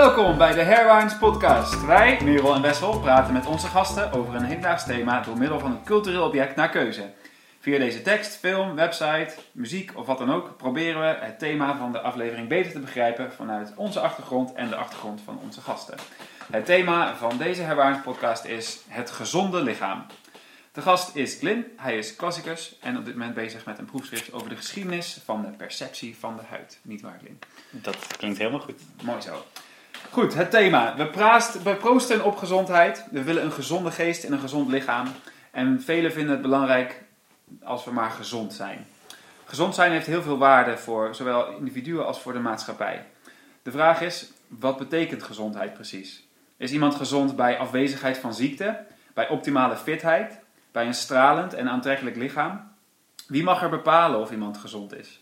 Welkom bij de Hairwines podcast. Wij, Merel en Wessel, praten met onze gasten over een hedendaags thema door middel van een cultureel object naar keuze. Via deze tekst, film, website, muziek of wat dan ook proberen we het thema van de aflevering beter te begrijpen vanuit onze achtergrond en de achtergrond van onze gasten. Het thema van deze Hairwines podcast is het gezonde lichaam. De gast is Glyn, hij is klassicus en op dit moment bezig met een proefschrift over de geschiedenis van de perceptie van de huid. Niet waar, Glyn? Dat klinkt helemaal goed. Mooi zo. Goed, het thema. We, proosten op gezondheid. We willen een gezonde geest en een gezond lichaam. En velen vinden het belangrijk als we maar gezond zijn. Gezond zijn heeft heel veel waarde voor zowel individuen als voor de maatschappij. De vraag is, wat betekent gezondheid precies? Is iemand gezond bij afwezigheid van ziekte, bij optimale fitheid, bij een stralend en aantrekkelijk lichaam? Wie mag er bepalen of iemand gezond is?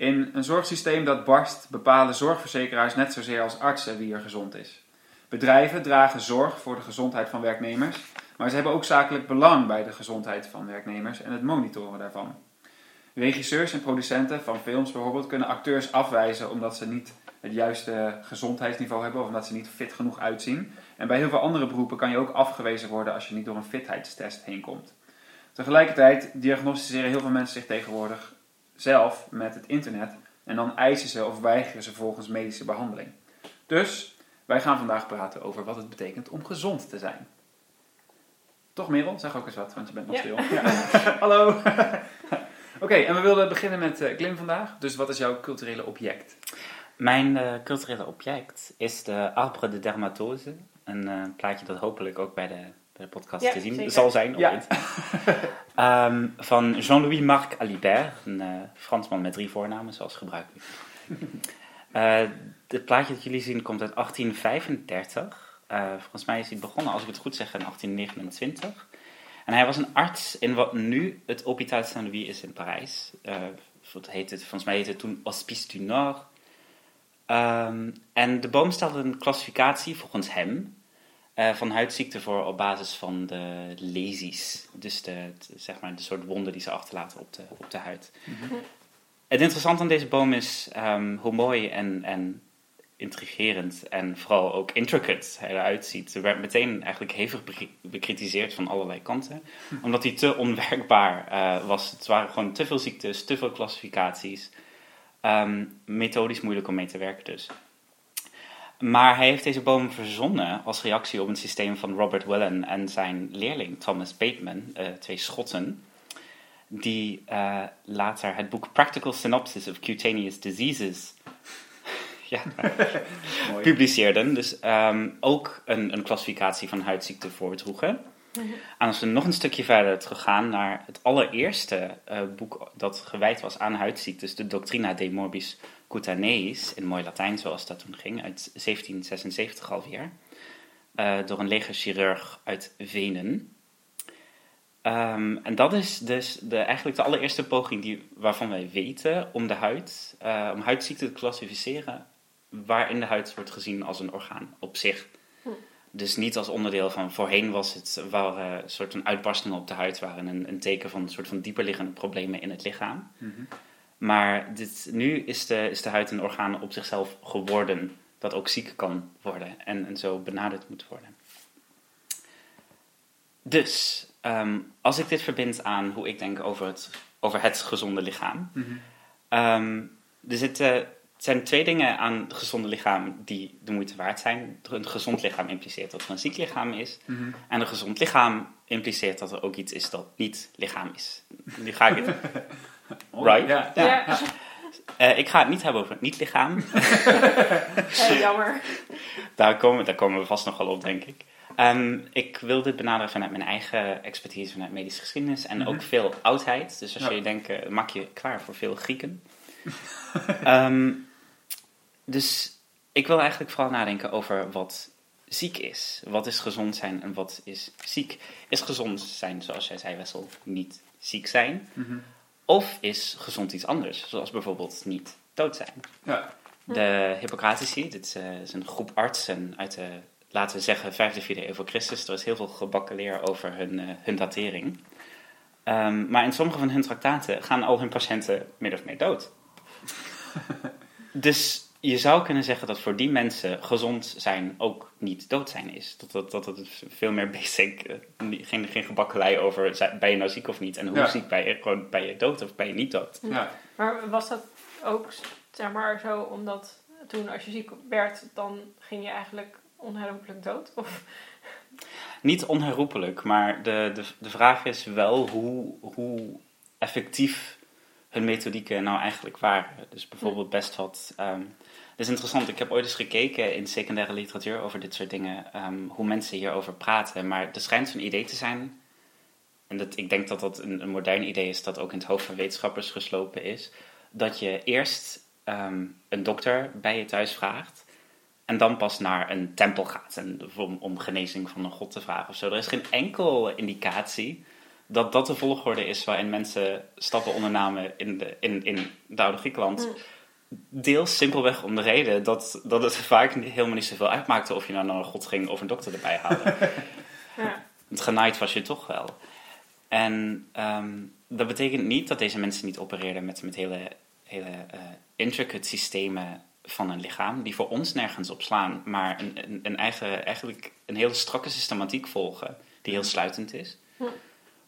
In een zorgsysteem dat barst bepalen zorgverzekeraars net zozeer als artsen wie er gezond is. Bedrijven dragen zorg voor de gezondheid van werknemers, maar ze hebben ook zakelijk belang bij de gezondheid van werknemers en het monitoren daarvan. Regisseurs en producenten van films bijvoorbeeld kunnen acteurs afwijzen omdat ze niet het juiste gezondheidsniveau hebben of omdat ze niet fit genoeg uitzien. En bij heel veel andere beroepen kan je ook afgewezen worden als je niet door een fitheidstest heen komt. Tegelijkertijd diagnosticeren heel veel mensen zich tegenwoordig zelf met het internet en dan eisen ze of weigeren ze volgens medische behandeling. Dus wij gaan vandaag praten over wat het betekent om gezond te zijn. Toch Merel? Zeg ook eens wat, want je bent nog Ja. stil. Ja. Hallo. Oké, en we wilden beginnen met uh, Klim vandaag. Dus wat is jouw culturele object? Mijn eh, culturele object is de Arbre de Dermatose. Een eh, plaatje dat hopelijk ook bij de, de podcast Ja, te zien zeker. zal zijn. Ja. Ehm, van Jean-Louis Marc Alibert, een eh, Fransman met drie voornamen, zoals gebruikelijk. Eh het plaatje dat jullie zien komt uit 1835. Eh, volgens mij is hij begonnen, als ik het goed zeg, in 1829. En hij was een arts in wat nu het Hôpital Saint-Louis is in Parijs. Eh, wat heet het, volgens mij heette het toen Hospice du Nord. Ehm, en de boom stelde een klassificatie volgens hem eh, van huidziekten voor op basis van de lesies. Dus de, zeg maar de soort wonden die ze achterlaten op de, op de huid. Het interessante aan deze boom is ehm, hoe mooi en, en intrigerend en vooral ook intricate hij eruit ziet. Er werd meteen eigenlijk hevig bekri- bekritiseerd van allerlei kanten, omdat hij te onwerkbaar eh, was. Het waren gewoon te veel ziektes, te veel klassificaties. Ehm, methodisch moeilijk om mee te werken dus. Maar hij heeft deze boom verzonnen als reactie op een systeem van Robert Willen en zijn leerling Thomas Bateman, eh, twee Schotten, die eh, later het boek Practical Synopsis of Cutaneous Diseases ja, publiceerden. Dus ehm, ook een, een klassificatie van huidziekten voordroegen. En als we nog een stukje verder teruggaan naar het allereerste eh, boek dat gewijd was aan huidziektes, de Doctrina de Morbis Cutaneis, in mooi Latijn zoals dat toen ging, uit 1776 alweer, eh, door een legerchirurg uit Venen. Ehm, en dat is dus de, eigenlijk de allereerste poging die, waarvan wij weten om de huid, eh, om huidziekten te klassificeren, waarin de huid wordt gezien als een orgaan op zich. Dus niet als onderdeel van, voorheen was het, waren een soort van uitbarstingen op de huid, waren een, een teken van een soort van dieperliggende problemen in het lichaam. Mhm. Maar dit, nu is de, is de huid een orgaan op zichzelf geworden, dat ook ziek kan worden en, en zo benaderd moet worden. Dus, ehm, als ik dit verbind aan hoe ik denk over het, over het gezonde lichaam. Mhm. Ehm, er zitten, het zijn twee dingen aan het gezonde lichaam die de moeite waard zijn. Een gezond lichaam impliceert dat er een ziek lichaam is. Mhm. En een gezond lichaam impliceert dat er ook iets is dat niet lichaam is. Nu ga ik het. Right? Ja. Ja, Eh, ik ga het niet hebben over het niet-lichaam. heel jammer. Daar komen, daar komen we vast nog wel op, denk ik. Ehm, ik wil dit benaderen vanuit mijn eigen expertise, vanuit medische geschiedenis en ook veel oudheid. Dus als Ja. je denkt, maak je klaar voor veel Grieken. Ehm, dus ik wil eigenlijk vooral nadenken over wat ziek is. Wat is gezond zijn en wat is ziek? Is gezond zijn, zoals jij zei Wessel, niet ziek zijn? Mhm. Of is gezond iets anders, zoals bijvoorbeeld niet dood zijn? Ja. De Hippocratici, dit is, eh, is een groep artsen uit de, laten we zeggen, 5e, 4e eeuw voor Christus. Er is heel veel gebakken leer over hun, eh, hun datering. Ehm, maar in sommige van hun traktaten gaan al hun patiënten min of meer dood. dus je zou kunnen zeggen dat voor die mensen gezond zijn ook niet dood zijn is. Dat, dat, dat het veel meer basic, eh, geen, geen gebakkelei over, ben je nou ziek of niet? En hoe Ja. ziek ben je? Gewoon, ben je dood of ben je niet dood? Ja. Maar was dat ook zeg maar zo omdat toen als je ziek werd, dan ging je eigenlijk onherroepelijk dood? Of, Niet onherroepelijk, maar de, de, de vraag is wel hoe, hoe effectief hun methodieken nou eigenlijk waren. Dus bijvoorbeeld best wat... ehm is interessant, ik heb ooit eens gekeken in secundaire literatuur over dit soort dingen, ehm, hoe mensen hierover praten. Maar er schijnt zo'n idee te zijn, en dat, ik denk dat dat een, een modern idee is dat ook in het hoofd van wetenschappers geslopen is, dat je eerst ehm, een dokter bij je thuis vraagt en dan pas naar een tempel gaat en, om, genezing van een god te vragen of zo. Er is geen enkel indicatie dat dat de volgorde is waarin mensen stappen ondernamen in, de, in, in het oude Griekenland. Deels simpelweg om de reden dat, dat het vaak niet- helemaal niet zoveel uitmaakte of je nou naar een god ging of een dokter erbij haalde. ja. Het genaaid was je toch wel. En ehm, dat betekent niet dat deze mensen niet opereerden met, met hele, hele eh, intricate systemen van een lichaam, die voor ons nergens op slaan, maar een, een, een eigen, eigenlijk een hele strakke systematiek volgen, die heel sluitend is.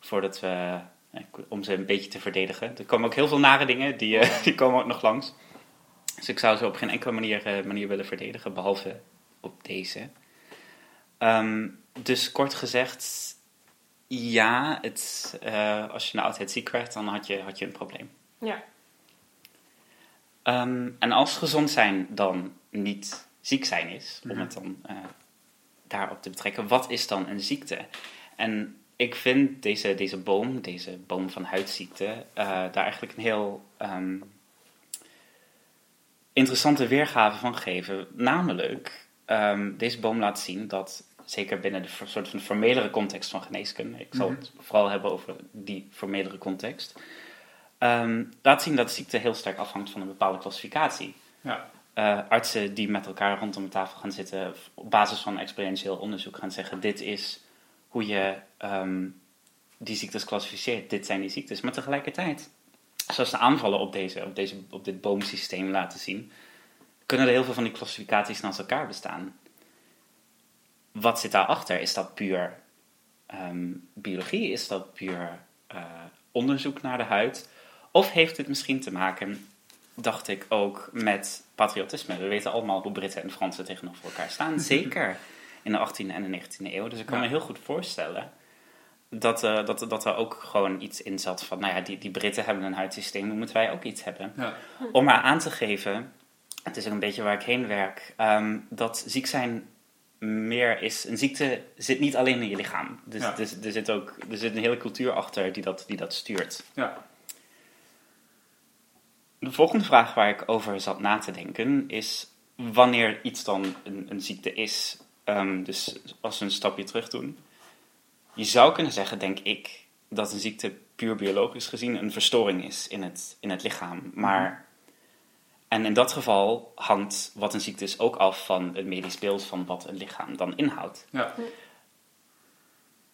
Voordat we, eh, om ze een beetje te verdedigen. Er komen ook heel veel nare dingen, die, eh, die komen ook nog langs. Dus ik zou ze op geen enkele manier, eh, manier willen verdedigen, behalve op deze. Ehm, dus kort gezegd, ja, het, eh, als je een oudheid ziek werd, dan had je, had je een probleem. ja. Ehm, en als gezond zijn dan niet ziek zijn is, om Mhm. het dan eh, daarop te betrekken, wat is dan een ziekte? En ik vind deze, deze boom, deze boom van huidziekte, eh, daar eigenlijk een heel ehm, interessante weergave van geven. Namelijk, ehm, deze boom laat zien dat, zeker binnen de soort van formelere context van geneeskunde, ik zal Mhm. het vooral hebben over die formelere context, ehm, laat zien dat ziekte heel sterk afhangt van een bepaalde klassificatie. Ja. Eh, artsen die met elkaar rondom de tafel gaan zitten, op basis van experientieel onderzoek gaan zeggen: dit is hoe je ehm, die ziektes klassificeert, dit zijn die ziektes. Maar tegelijkertijd, zoals de aanvallen op, deze, op, deze, op dit boomsysteem laten zien, kunnen er heel veel van die klassificaties naast elkaar bestaan. Wat zit daarachter? Is dat puur ehm, biologie? Is dat puur eh, onderzoek naar de huid? Of heeft dit misschien te maken, dacht ik ook, met patriotisme? We weten allemaal hoe Britten en Fransen tegenover elkaar staan. Zeker in de 18e en de 19e eeuw. Dus ik kan Ja. me heel goed voorstellen dat, eh, dat, dat er ook gewoon iets in zat van, nou ja, die, die Britten hebben een huidsysteem, dan moeten wij ook iets hebben. Ja. Om maar aan te geven, het is ook een beetje waar ik heen werk, ehm, dat ziek zijn meer is. Een ziekte zit niet alleen in je lichaam. Dus, Ja. dus er zit ook er zit een hele cultuur achter die dat, die dat stuurt. Ja. De volgende vraag waar ik over zat na te denken is wanneer iets dan een, een ziekte is. Ehm, dus als we een stapje terug doen. Je zou kunnen zeggen, denk ik, dat een ziekte puur biologisch gezien een verstoring is in het, in het lichaam. Maar, en in dat geval hangt wat een ziekte is ook af van het medisch beeld van wat een lichaam dan inhoudt. Ja.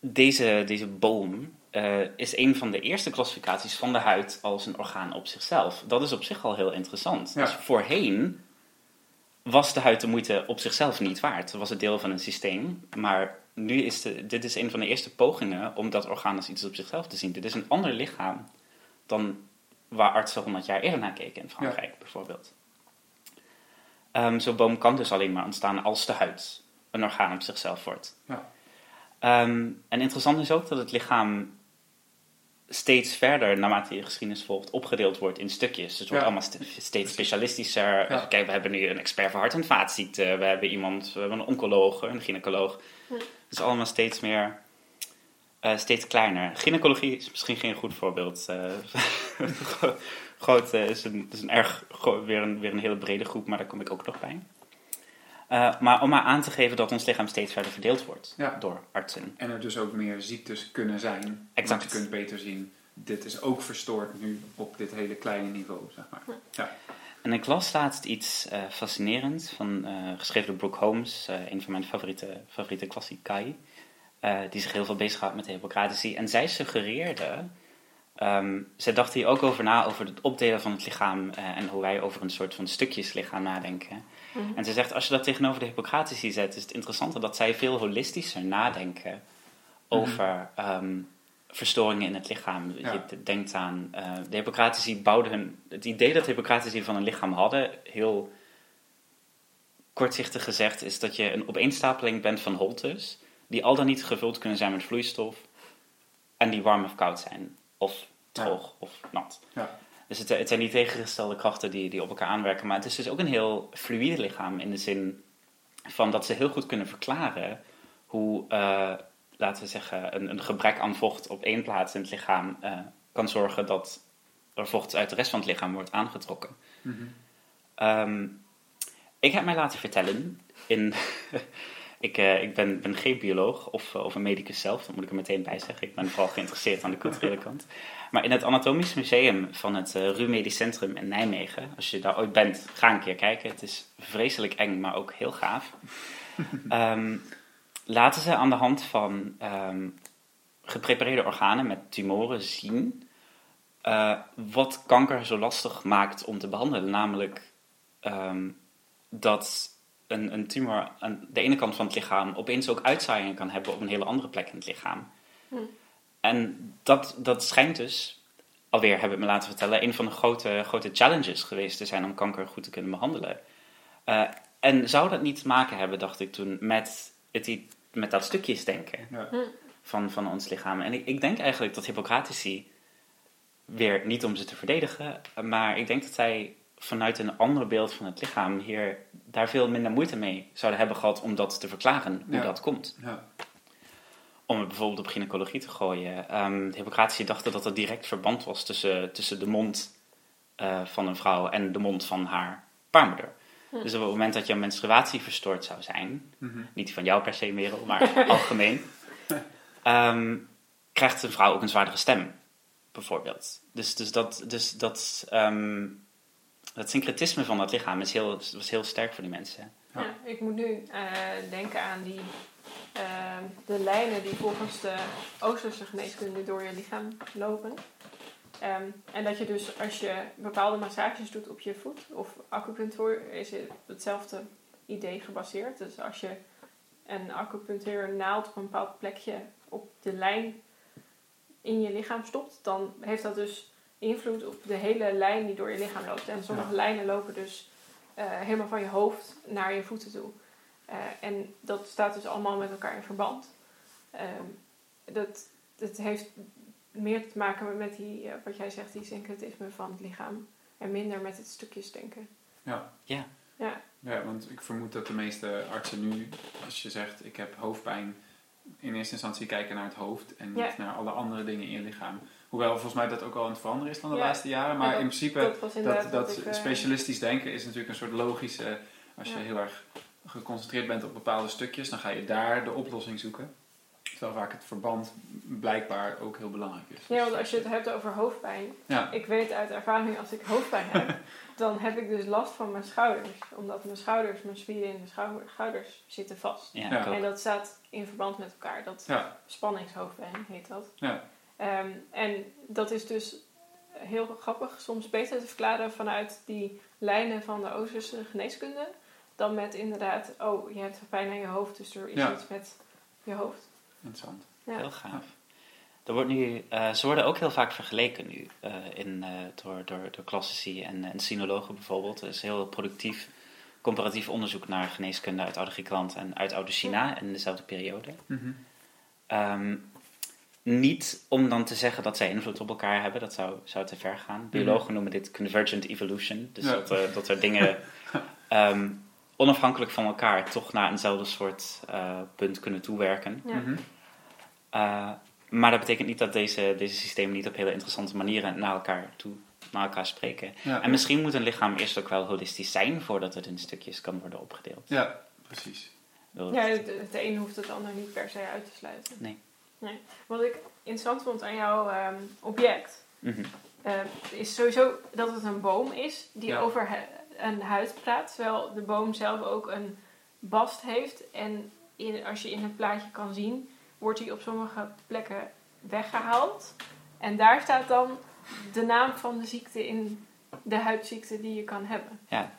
Deze, deze boom eh, is een van de eerste klassificaties van de huid als een orgaan op zichzelf. Dat is op zich al heel interessant. Ja. Dus voorheen was de huid de moeite op zichzelf niet waard. Het was het deel van een systeem. Maar nu is de, dit is een van de eerste pogingen om dat orgaan als iets op zichzelf te zien. Dit is een ander lichaam dan waar artsen 100 jaar eerder naar keken in Frankrijk bijvoorbeeld. Ehm, Zo'n boom kan dus alleen maar ontstaan als de huid een orgaan op zichzelf wordt. Ja. Ehm, en interessant is ook dat het lichaam steeds verder, naarmate je geschiedenis volgt, opgedeeld wordt in stukjes. Dus het wordt Ja. allemaal st- steeds specialistischer. Ja. Kijk, we hebben nu een expert voor hart- en vaatziekten. We hebben iemand, we hebben een oncoloog, een gynaecoloog. Het is allemaal steeds meer, eh, steeds kleiner. Gynaecologie is misschien geen goed voorbeeld. eh. Groot eh, is, een, is een erg, weer, een, weer een hele brede groep, maar daar kom ik ook nog bij. Eh, maar om maar aan te geven dat ons lichaam steeds verder verdeeld wordt Ja. door artsen. En er dus ook meer ziektes kunnen zijn. Exact. Want je kunt beter zien, dit is ook verstoord nu op dit hele kleine niveau, zeg maar. Ja. En ik las laatst iets eh fascinerends, van, eh, geschreven door Brooke Holmes, eh, een van mijn favoriete, favoriete klassikai, eh, die zich heel veel bezighoudt met de Hippocratische. En zij suggereerde, Ehm, zij dacht hier ook over na, over het opdelen van het lichaam en hoe wij over een soort van stukjeslichaam nadenken. Mhm. En ze zegt, als je dat tegenover de Hippocratici zet, is het interessante dat zij veel holistischer nadenken over ehm, verstoringen in het lichaam. Ja. Je denkt aan, eh, de Hippocratici bouwden hun, het idee dat de Hippocratici van een lichaam hadden, heel kortzichtig gezegd, is dat je een opeenstapeling bent van holtes, die al dan niet gevuld kunnen zijn met vloeistof, en die warm of koud zijn, of droog of nat. Ja. Dus het, het zijn die tegengestelde krachten die, die op elkaar aanwerken. Maar het is dus ook een heel fluïde lichaam in de zin van dat ze heel goed kunnen verklaren hoe, eh, laten we zeggen, een, een gebrek aan vocht op één plaats in het lichaam eh, kan zorgen dat er vocht uit de rest van het lichaam wordt aangetrokken. Mhm. Ehm, ik heb mij laten vertellen in. ik eh, ik ben, ben geen bioloog of, eh, of een medicus zelf, dat moet ik er meteen bij zeggen. Ik ben vooral geïnteresseerd aan de culturele kant. Maar in het Anatomisch Museum van het uh, RU Medisch Centrum in Nijmegen, als je daar ooit bent, ga een keer kijken. Het is vreselijk eng, maar ook heel gaaf. Ehm, laten ze aan de hand van ehm, geprepareerde organen met tumoren zien eh, wat kanker zo lastig maakt om te behandelen. Namelijk ehm, dat een, een tumor aan de ene kant van het lichaam opeens ook uitzaaiingen kan hebben op een hele andere plek in het lichaam. Hm. En dat, dat schijnt dus, alweer heb ik me laten vertellen, een van de grote, grote challenges geweest te zijn om kanker goed te kunnen behandelen. Eh, en zou dat niet te maken hebben, dacht ik toen, met, het, met dat stukjesdenken Ja. van, van ons lichaam. En ik, ik denk eigenlijk dat Hippocratici, weer niet om ze te verdedigen, maar ik denk dat zij vanuit een ander beeld van het lichaam hier daar veel minder moeite mee zouden hebben gehad om dat te verklaren, hoe Ja. dat komt. Ja. Om het bijvoorbeeld op gynaecologie te gooien. Ehm de Hippocratici dachten dat er direct verband was tussen, tussen de mond eh, van een vrouw en de mond van haar baarmoeder. Hm. Dus op het moment dat jouw menstruatie verstoord zou zijn, Mhm. niet die van jou per se, Merel, maar algemeen, ehm, krijgt een vrouw ook een zwaardere stem, bijvoorbeeld. Dus, dus dat, dus dat, ehm, dat syncretisme van dat lichaam is heel, was heel sterk voor die mensen. Ja. Ja, ik moet nu eh, denken aan die, eh, de lijnen die volgens de Oosterse geneeskunde door je lichaam lopen. Ehm, en dat je dus als je bepaalde massages doet op je voet of acupunctuur is het hetzelfde idee gebaseerd. Dus als je een acupunctuur naald op een bepaald plekje op de lijn in je lichaam stopt, dan heeft dat dus invloed op de hele lijn die door je lichaam loopt. En sommige Ja. lijnen lopen dus eh, helemaal van je hoofd naar je voeten toe. Eh, en dat staat dus allemaal met elkaar in verband. Ehm, dat, dat heeft meer te maken met die, eh, wat jij zegt, die syncretisme van het lichaam. En minder met het stukjes denken. Ja. Ja. Ja, ja, want ik vermoed dat de meeste artsen nu, als je zegt ik heb hoofdpijn, in eerste instantie kijken naar het hoofd en niet Ja. naar alle andere dingen in je lichaam. Hoewel volgens mij dat ook al aan het veranderen is dan de Ja. laatste jaren. Maar dat- in principe, dat dat, dat wat ik, eh, specialistisch denken is natuurlijk een soort logische, als je heel erg geconcentreerd bent op bepaalde stukjes, dan ga je daar de oplossing zoeken. Terwijl vaak het verband blijkbaar ook heel belangrijk is. Ja, want als je het hebt over hoofdpijn. Ja, Ik weet uit ervaring, als ik hoofdpijn heb, dan heb ik dus last van mijn schouders. Omdat mijn schouders, mijn spieren in de schou- schouders zitten vast. Ja. En dat staat in verband met elkaar. Dat ja, spanningshoofdpijn heet dat. ja. Ehm, en dat is dus heel grappig, soms beter te verklaren vanuit die lijnen van de Oosterse geneeskunde. Dan met inderdaad, oh, je hebt pijn aan je hoofd, dus er is Ja. iets met je hoofd. Interessant. Ja. Heel gaaf. Er wordt nu, eh, ze worden ook heel vaak vergeleken nu eh, in, eh, door, door, door klassici en, en sinologen bijvoorbeeld. Er is heel productief comparatief onderzoek naar geneeskunde uit Oude Griekenland en uit Oude China in dezelfde periode. Mhm. Ehm, niet om dan te zeggen dat zij invloed op elkaar hebben, dat zou, zou te ver gaan. Biologen noemen dit convergent evolution. Dus Ja. dat, er- dat er dingen ehm, onafhankelijk van elkaar toch naar eenzelfde soort eh, punt kunnen toewerken. Ja. Mhm. Uh, maar dat betekent niet dat deze, deze systemen niet op hele interessante manieren naar elkaar toe naar elkaar spreken. Ja. En misschien moet een lichaam eerst ook wel holistisch zijn voordat het in stukjes kan worden opgedeeld. ja, precies. Ja, het, het een hoeft het ander niet per se uit te sluiten. Nee. nee. Wat ik interessant vond aan jouw ehm, object, mhm. eh, is sowieso dat het een boom is die Ja. over een huid praat. Terwijl de boom zelf ook een bast heeft. En in, als je in het plaatje kan zien, wordt hij op sommige plekken weggehaald. En daar staat dan de naam van de ziekte in de huidziekte die je kan hebben. Ja.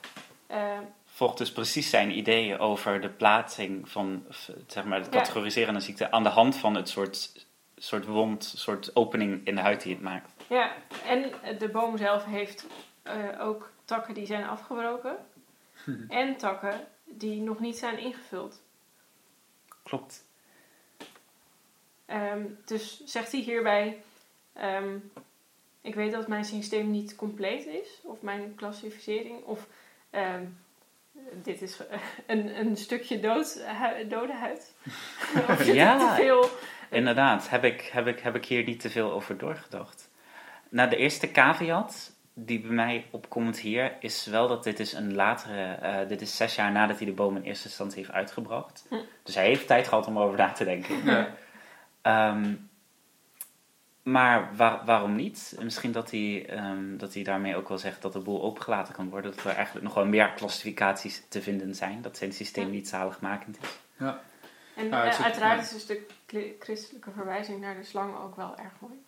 Eh, Volgt dus precies zijn ideeën over de plaatsing van, zeg maar, het categoriseren van ziekte aan de hand van het soort, soort wond, soort opening in de huid die het maakt. ja, en de boom zelf heeft eh, ook takken die zijn afgebroken. en takken die nog niet zijn ingevuld. Klopt. Ehm, dus zegt hij hierbij: ehm, Ik weet dat mijn systeem niet compleet is, of mijn klassificering, of ehm, dit is een, een stukje dood, hu- dode huid. of Ja. veel. Inderdaad, heb ik, heb, ik, heb ik hier niet te veel over doorgedacht. Nou, de eerste caveat die bij mij opkomt hier is wel dat dit is een latere, eh, dit is zes jaar nadat hij de boom in eerste instantie heeft uitgebracht. Hm. Dus hij heeft tijd gehad om erover na te denken. Ja. Ehm, maar waar- waarom niet? Misschien dat hij, ehm, dat hij daarmee ook wel zegt dat de boel opengelaten kan worden. Dat er eigenlijk nog wel meer klassificaties te vinden zijn. Dat zijn systeem Ja. niet zaligmakend is. Ja. En eh, uiteraard is dus de christelijke verwijzing naar de slang ook wel erg mooi.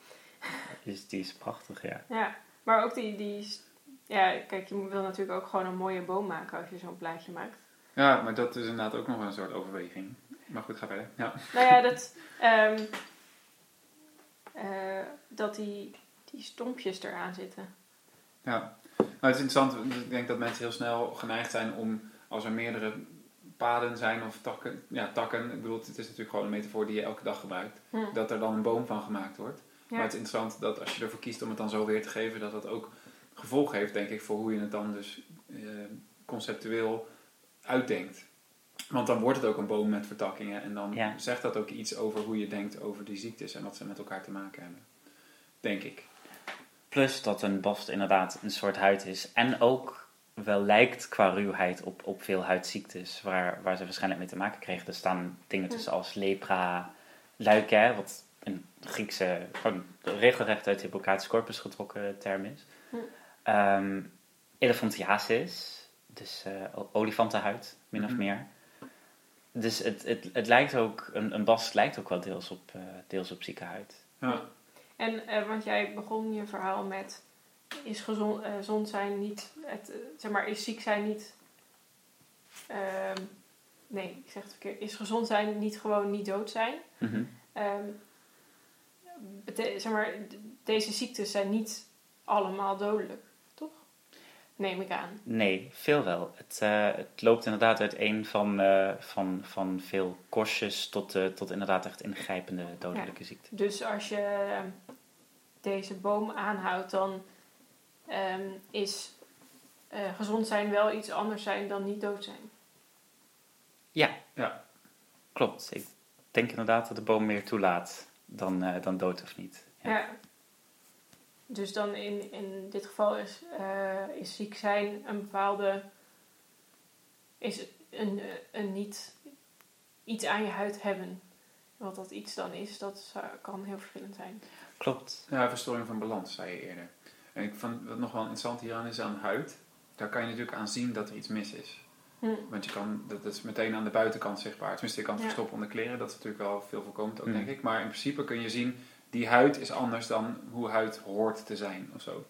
Dus die is prachtig, ja. Ja, maar ook die, die ja, kijk, je wil natuurlijk ook gewoon een mooie boom maken als je zo'n plaatje maakt. ja, maar dat is inderdaad ook nog een soort overweging. Maar goed, ga verder. Ja. Nou ja, dat, ehm, eh, dat die, die stompjes eraan zitten. Ja, nou, het is interessant. Ik denk dat mensen heel snel geneigd zijn om, als er meerdere paden zijn of takken, ja, takken, ik bedoel, het is natuurlijk gewoon een metafoor die je elke dag gebruikt, Hm. dat er dan een boom van gemaakt wordt. Maar het is interessant dat als je ervoor kiest om het dan zo weer te geven, dat dat ook gevolg heeft, denk ik, voor hoe je het dan dus eh, conceptueel uitdenkt. Want dan wordt het ook een boom met vertakkingen en dan Ja. zegt dat ook iets over hoe je denkt over die ziektes en wat ze met elkaar te maken hebben. Denk ik. Plus dat een bast inderdaad een soort huid is. En ook wel lijkt qua ruwheid op, op veel huidziektes waar, waar ze waarschijnlijk mee te maken kregen. Er staan dingen tussen als lepra, luiken, wat een Griekse, gewoon regelrecht uit de Hippocrates corpus getrokken term is. Hm. Ehm, elephantiasis, dus eh, o- olifantenhuid, min of Mhm. meer. Dus het, het, het lijkt ook, een, een bast lijkt ook wel deels op, eh, deels op zieke huid. Ja. En eh, want jij begon je verhaal met is gezond, eh, gezond zijn niet, het, zeg maar, is ziek zijn niet, ehm, nee, ik zeg het verkeerd, is gezond zijn niet gewoon niet dood zijn? Mhm. Ehm, bete- zeg maar, deze ziektes zijn niet allemaal dodelijk, toch? Neem ik aan. Nee, veel wel. Het, eh, het loopt inderdaad uiteen van, eh, van, van veel kostjes tot, eh, tot inderdaad echt ingrijpende dodelijke ziekten. Dus als je deze boom aanhoudt, dan ehm, is eh, gezond zijn wel iets anders zijn dan niet dood zijn. Klopt. Ik denk inderdaad dat de boom meer toelaat dan, eh, dan dood of niet. Ja. Ja. Dus dan in, in dit geval is, eh, is ziek zijn een bepaalde. is een, een niet iets aan je huid hebben. Wat dat iets dan is, dat zou- kan heel verschillend zijn. Klopt. Ja, verstoring van balans, zei je eerder. En ik vond wat nog wel interessant hieraan is aan huid. Daar kan je natuurlijk aan zien dat er iets mis is. Hm. Want je kan, dat is meteen aan de buitenkant zichtbaar. Tenminste, je kan het Ja. verstoppen onder kleren. Dat is natuurlijk wel veel voorkomend ook, Mm. denk ik. Maar in principe kun je zien, die huid is anders dan hoe huid hoort te zijn of zo.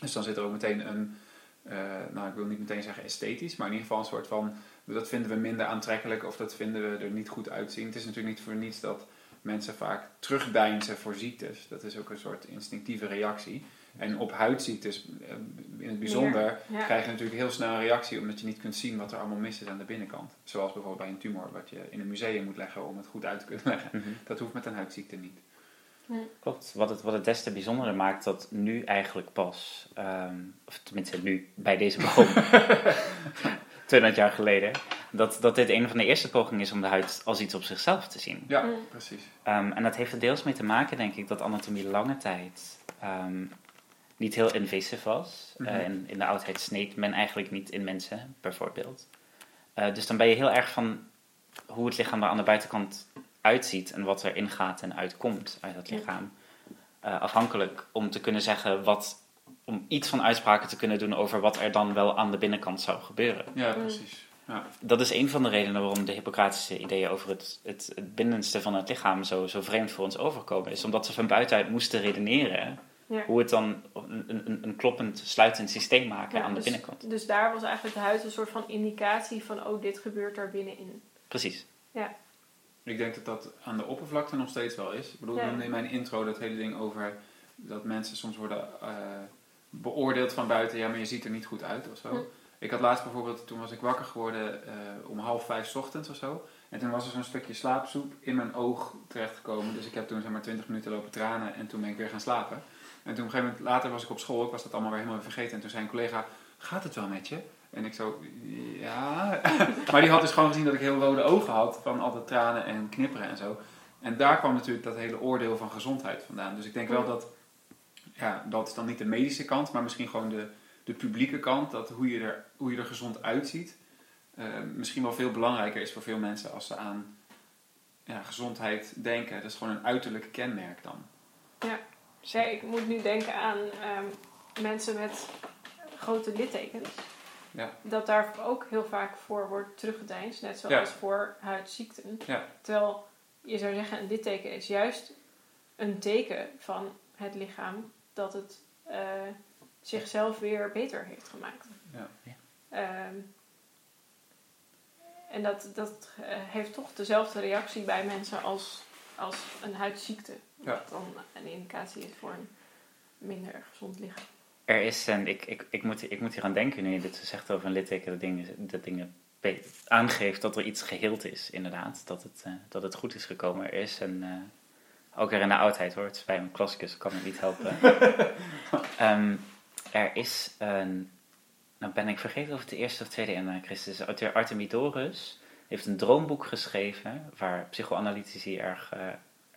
Dus dan zit er ook meteen een, eh, nou ik wil niet meteen zeggen esthetisch, maar in ieder geval een soort van, dat vinden we minder aantrekkelijk of dat vinden we er niet goed uitzien. Het is natuurlijk niet voor niets dat mensen vaak terugdeinzen voor ziektes. Dat is ook een soort instinctieve reactie. En op huidziektes eh, in het bijzonder Ja. krijg je natuurlijk heel snel een reactie omdat je niet kunt zien wat er allemaal mis is aan de binnenkant. Zoals bijvoorbeeld bij een tumor wat je in een museum moet leggen om het goed uit te kunnen leggen. Mhm. Dat hoeft met een huidziekte niet. Klopt. Wat het, wat het des te bijzonderder maakt dat nu eigenlijk pas, ehm, of tenminste nu bij deze boom, 200 jaar geleden, dat, dat dit een van de eerste pogingen is om de huid als iets op zichzelf te zien. Ja, precies. Ehm, en dat heeft er deels mee te maken, denk ik, dat anatomie lange tijd ehm, niet heel invasive was. Eh, in, in de oudheid sneed men eigenlijk niet in mensen, bijvoorbeeld. Eh, dus dan ben je heel erg van hoe het lichaam er aan de buitenkant uitziet en wat er ingaat en uitkomt uit dat Ja. lichaam. Eh, afhankelijk om te kunnen zeggen wat, om iets van uitspraken te kunnen doen over wat er dan wel aan de binnenkant zou gebeuren. Ja, Mm. precies. Ja. Dat is een van de redenen waarom de Hippocratische ideeën over het, het, het binnenste van het lichaam zo, zo vreemd voor ons overkomen. Is omdat ze van buitenuit moesten redeneren Ja. hoe het dan een, een, een kloppend, sluitend systeem maken Ja, aan de dus- binnenkant. Dus daar was eigenlijk de huid een soort van indicatie van, oh, dit gebeurt daar binnenin. Precies. Ik denk dat dat aan de oppervlakte nog steeds wel is. Ik bedoel, Ja. in mijn intro dat hele ding over dat mensen soms worden eh, beoordeeld van buiten. Ja, maar je ziet er niet goed uit of zo. Hm. Ik had laatst bijvoorbeeld, toen was ik wakker geworden eh, om half vijf 's ochtends of zo. En toen was er zo'n stukje slaapsoep in mijn oog terechtgekomen. Dus ik heb toen zeg maar 20 minuten lopen tranen en toen ben ik weer gaan slapen. En toen op een gegeven moment later was ik op school, ik was dat allemaal weer helemaal vergeten. En toen zei een collega, gaat het wel met je? En ik zo, ja. maar die had dus gewoon gezien dat ik heel rode ogen had van al dat tranen en knipperen en zo. En daar kwam natuurlijk dat hele oordeel van gezondheid vandaan. Dus ik denk wel dat, ja, dat is dan niet de medische kant, maar misschien gewoon de, de publieke kant. Dat hoe je er, hoe je er gezond uitziet, eh, misschien wel veel belangrijker is voor veel mensen als ze aan ja, gezondheid denken. Dat is gewoon een uiterlijk kenmerk dan. Ja, ik moet nu denken aan ehm, mensen met grote littekens. Ja. Dat daar ook heel vaak voor wordt teruggedeinsd, net zoals voor huidziekten. Ja. Terwijl je zou zeggen, een litteken is juist een teken van het lichaam dat het eh, zichzelf weer beter heeft gemaakt. Ehm, en dat, dat eh, heeft toch dezelfde reactie bij mensen als, als een huidziekte. Ja. Wat dan een indicatie is voor een minder gezond lichaam. Er is, en ik, ik, ik, moet, ik moet hier aan denken nu je dit zegt over een litteken, dat dingen, dat dingen aangeeft dat er iets geheeld is, inderdaad. Dat het, eh, dat het goed is gekomen. Er is een, eh, ook weer in de oudheid hoor, het is bij een klassicus, kan het niet helpen. Ehm, er is een, nou ben ik vergeten of het de eerste of tweede eeuw na Christus is. Auteur Artemidorus heeft een droomboek geschreven waar psychoanalytici erg, eh,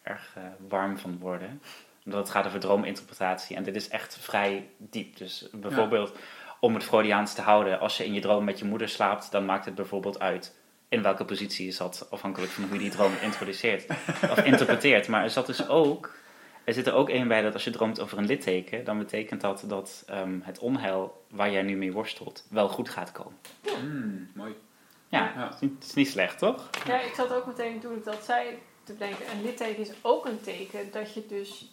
erg eh, warm van worden omdat het gaat over droominterpretatie. En dit is echt vrij diep. Dus bijvoorbeeld, om het Freudiaans te houden, als je in je droom met je moeder slaapt, dan maakt het bijvoorbeeld uit in welke positie je zat, afhankelijk van hoe je die droom introduceert of interpreteert. Maar er zat dus ook, er zit er ook een bij dat als je droomt over een litteken, dan betekent dat dat ehm, het onheil waar jij nu mee worstelt wel goed gaat komen. Hmm, mooi. Ja, Ja. Het, is niet, het is niet slecht, toch? Ja, ik zat ook meteen toen ik dat zei te denken. Een litteken is ook een teken dat je dus.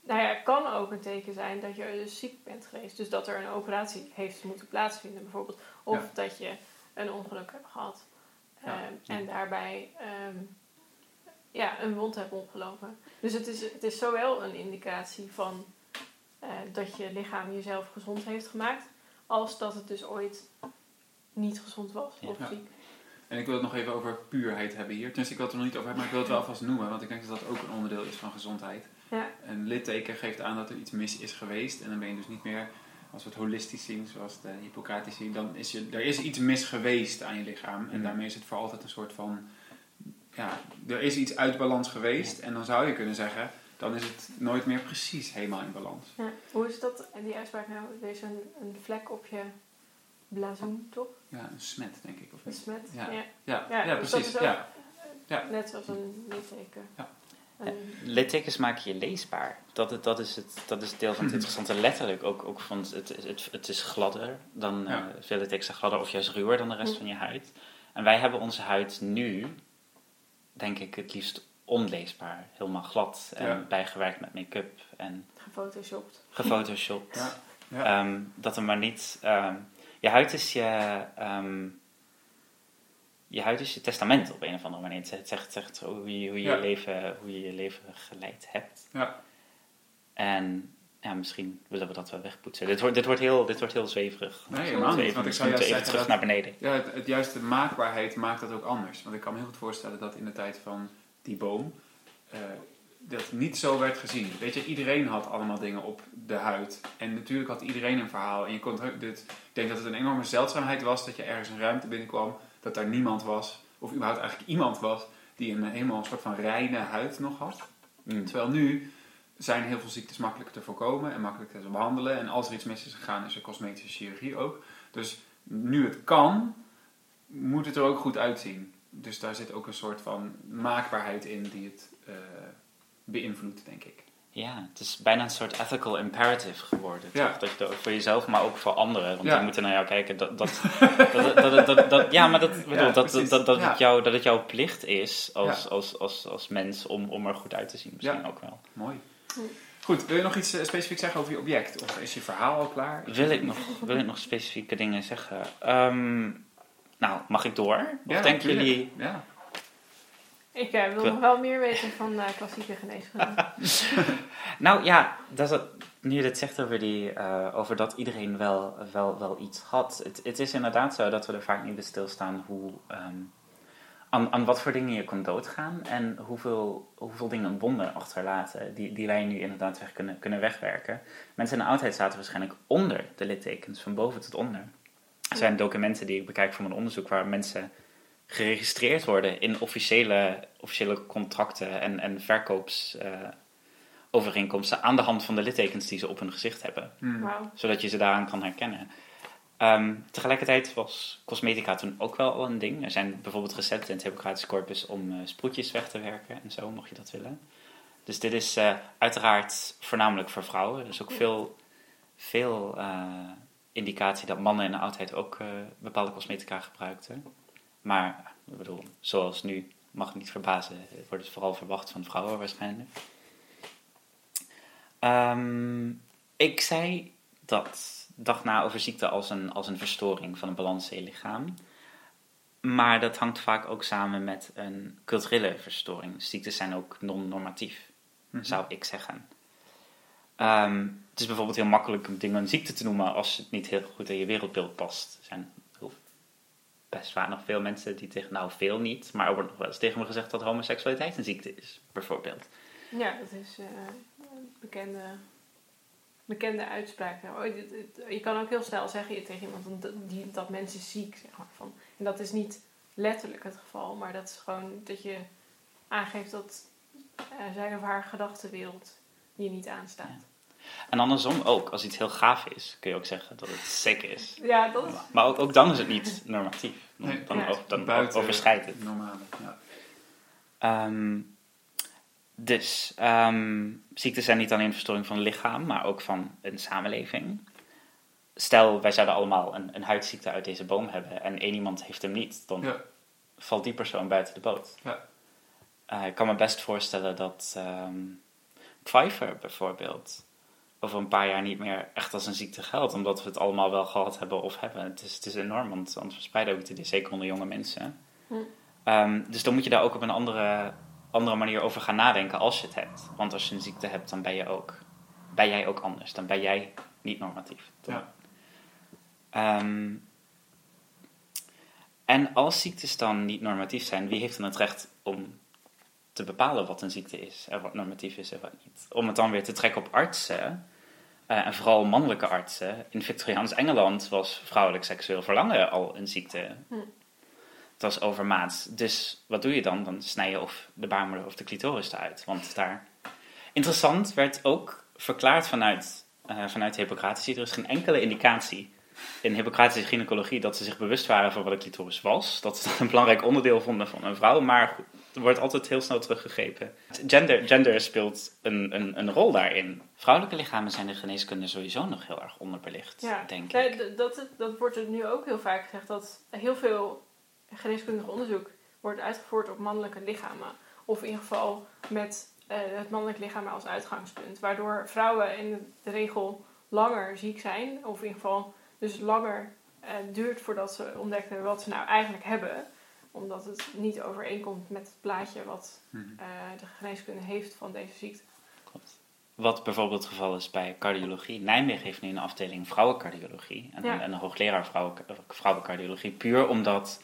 Nou ja, het kan ook een teken zijn dat je dus ziek bent geweest. Dus dat er een operatie heeft moeten plaatsvinden, bijvoorbeeld. Of Ja. dat je een ongeluk hebt gehad. Ja. Ehm, en daarbij ehm, ja, een wond hebt opgelopen. Dus het is, het is zowel een indicatie van eh, dat je lichaam jezelf gezond heeft gemaakt, als dat het dus ooit niet gezond was of Ja. ziek. En ik wil het nog even over puurheid hebben hier. Tenminste, ik wil het er nog niet over hebben, maar ik wil het wel alvast noemen. Want ik denk dat dat ook een onderdeel is van gezondheid. Ja. Een litteken geeft aan dat er iets mis is geweest. En dan ben je dus niet meer, als we het holistisch zien, zoals de Hippocratisch zien, dan is je, er is iets mis geweest aan je lichaam. En Mhm. daarmee is het voor altijd een soort van, ja, er is iets uit balans geweest. En dan zou je kunnen zeggen, dan is het nooit meer precies helemaal in balans. Ja. Hoe is dat, en die uitspraak nou, er is een, een vlek op je blazoen, toch? Ja, een smet, denk ik. Of Een smet? Ja. ja. Ja, Ja, ja, dus precies. Ja. Ja. Net zoals een litteken. Ja. Littekens maken je leesbaar. Dat, het- dat, is, het, dat is deel van het interessante. Letterlijk ook, ook van het, het, het, is gladder dan Ja. eh, veel littekens zijn gladder of juist ruwer dan de rest van je huid. En wij hebben onze huid nu, denk ik, het liefst onleesbaar. Helemaal glad en Ja. bijgewerkt met make-up en gefotoshopt. gefotoshopt. Ja. Ja. Ehm, dat er maar niet. ehm, je huid is je. ehm, je huid is je testament op een of andere manier. Het zegt, zegt, hoe, je, hoe, je Ja. leven, hoe je je leven geleid hebt. Ja. En ja, misschien willen we dat wel wegpoetsen. Dit wordt, dit wordt, heel, dit wordt heel zweverig. Nee, helemaal niet, want ik zou juist even terug naar beneden. Ja, het, het juiste maakbaarheid maakt dat ook anders. Want ik kan me heel goed voorstellen dat in de tijd van die boom eh, dat niet zo werd gezien. Weet je, iedereen had allemaal dingen op de huid. En natuurlijk had iedereen een verhaal. En je kon het- dit, ik denk dat het een enorme zeldzaamheid was dat je ergens een ruimte binnenkwam, dat daar niemand was, of überhaupt eigenlijk iemand was, die een helemaal een soort van reine huid nog had. Mm. Terwijl nu zijn heel veel ziektes makkelijker te voorkomen en makkelijker te behandelen. En als er iets mis is gegaan, is er cosmetische chirurgie ook. Dus nu het kan, moet het er ook goed uitzien. Dus daar zit ook een soort van maakbaarheid in die het eh, beïnvloedt, denk ik. Ja, het is bijna een soort ethical imperative geworden. Ja. Toch? Dat je dat voor jezelf, maar ook voor anderen. Want Ja. die moeten naar jou kijken. Dat, dat, dat, dat, dat, dat- ja, maar dat, bedoel, dat, dat, dat, Ja. het jou, dat het jouw plicht is als, Ja. als, als, als mens om, om er goed uit te zien. Misschien Ja. ook wel. Mooi. Goed, wil je nog iets eh, specifiek zeggen over je object? Of is je verhaal al klaar? Wil ik nog, wil ik nog specifieke dingen zeggen? Ehm, nou, mag ik door? Of Ja, denken jullie... Ja. Ik eh, wil nog wel meer weten van eh, klassieke geneeskunde. Nou ja, dat is nu je dit zegt over, die, eh, over dat iedereen wel, wel, wel iets had. Het, het is inderdaad zo dat we er vaak niet bij stilstaan hoe, ehm, aan, aan wat voor dingen je kon doodgaan. En hoeveel, hoeveel dingen een wonder achterlaten die, die wij nu inderdaad weg kunnen, kunnen wegwerken. Mensen in de oudheid zaten waarschijnlijk onder de littekens, van boven tot onder. Er zijn documenten die ik bekijk van mijn onderzoek waar mensen geregistreerd worden in officiële, officiële contracten en, en verkoopsovereenkomsten aan de hand van de littekens die ze op hun gezicht hebben, Hm. Wauw. zodat je ze daaraan kan herkennen. Ehm, tegelijkertijd was cosmetica toen ook wel al een ding. Er zijn bijvoorbeeld recepten in het Hippocratische Corpus om eh, sproetjes weg te werken en zo, mocht je dat willen. Dus dit is eh, uiteraard voornamelijk voor vrouwen. Er is ook veel, veel eh, indicatie dat mannen in de oudheid ook eh, bepaalde cosmetica gebruikten. Maar, ik bedoel, zoals nu, mag het niet verbazen, wordt het vooral verwacht van vrouwen waarschijnlijk. Ehm, ik zei dat, dacht na over ziekte als een, als een verstoring van een balans in je lichaam. Maar dat hangt vaak ook samen met een culturele verstoring. Ziektes zijn ook non-normatief, Mhm. zou ik zeggen. Ehm, het is bijvoorbeeld heel makkelijk om dingen een ziekte te noemen als het niet heel goed in je wereldbeeld past. Er zijn best vaak nog veel mensen die tegen, nou veel niet, maar er wordt nog wel eens tegen me gezegd dat homoseksualiteit een ziekte is, bijvoorbeeld. Ja, dat is eh, een bekende, bekende uitspraak. Dit- je kan ook heel snel zeggen tegen iemand dat, die, dat mensen ziek, zeg maar. Van. En dat is niet letterlijk het geval, maar dat is gewoon dat je aangeeft dat eh, zijn of haar gedachtenwereld je niet aanstaat. En andersom ook, als iets heel gaaf is, kun je ook zeggen dat het sick is. Ja, dat is... Maar ook, ook dan is het niet normatief. Dan, Nee, dan, ja. overschrijdt het. Normale, ja. Ehm, dus, ehm, ziekten zijn niet alleen een verstoring van het lichaam, maar ook van een samenleving. Stel, wij zouden allemaal een, een huidziekte uit deze boom hebben en één iemand heeft hem niet, dan Ja. valt die persoon buiten de boot. Ja. Eh, ik kan me best voorstellen dat ehm Pfeiffer bijvoorbeeld over een paar jaar niet meer echt als een ziekte geldt, omdat we het allemaal wel gehad hebben of hebben. Het is, het is enorm, want want we verspreiden ook het idee, zeker onder jonge mensen. Hm. Ehm, dus dan moet je daar ook op een andere, andere manier over gaan nadenken als je het hebt. Want als je een ziekte hebt, dan ben, je ook, ben jij ook anders. Dan ben jij niet normatief. Ja. Ehm, en als ziektes dan niet normatief zijn, wie heeft dan het recht om te bepalen wat een ziekte is en wat normatief is en wat niet? Om het dan weer te trekken op artsen, en vooral mannelijke artsen. In Victoriaans Engeland was vrouwelijk seksueel verlangen al een ziekte. Hm. Het was overmaats. Dus wat doe je dan? Dan snij je of de baarmoeder of de clitoris eruit. Want daar... Interessant werd ook verklaard vanuit, eh vanuit Hippocrates. Er is geen enkele indicatie in Hippocratische gynaecologie dat ze zich bewust waren van wat een clitoris was. Dat ze dat een belangrijk onderdeel vonden van een vrouw. Maar goed, er wordt altijd heel snel teruggegrepen. Gender, gender speelt een, een, een rol daarin. Vrouwelijke lichamen zijn de geneeskunde sowieso nog heel erg onderbelicht, Ja, denk ik. dat, dat wordt er nu ook heel vaak gezegd dat heel veel geneeskundig onderzoek wordt uitgevoerd op mannelijke lichamen. Of in ieder geval met eh, het mannelijk lichaam als uitgangspunt. Waardoor vrouwen in de regel langer ziek zijn. Of in ieder geval dus langer eh, duurt voordat ze ontdekken wat ze nou eigenlijk hebben. Omdat het niet overeenkomt met het plaatje wat Mhm. eh, de geneeskunde heeft van deze ziekte. Wat bijvoorbeeld het geval is bij cardiologie. Nijmegen heeft nu een afdeling vrouwencardiologie. En, Ja. een, en een hoogleraar vrouwen, vrouwencardiologie. Puur omdat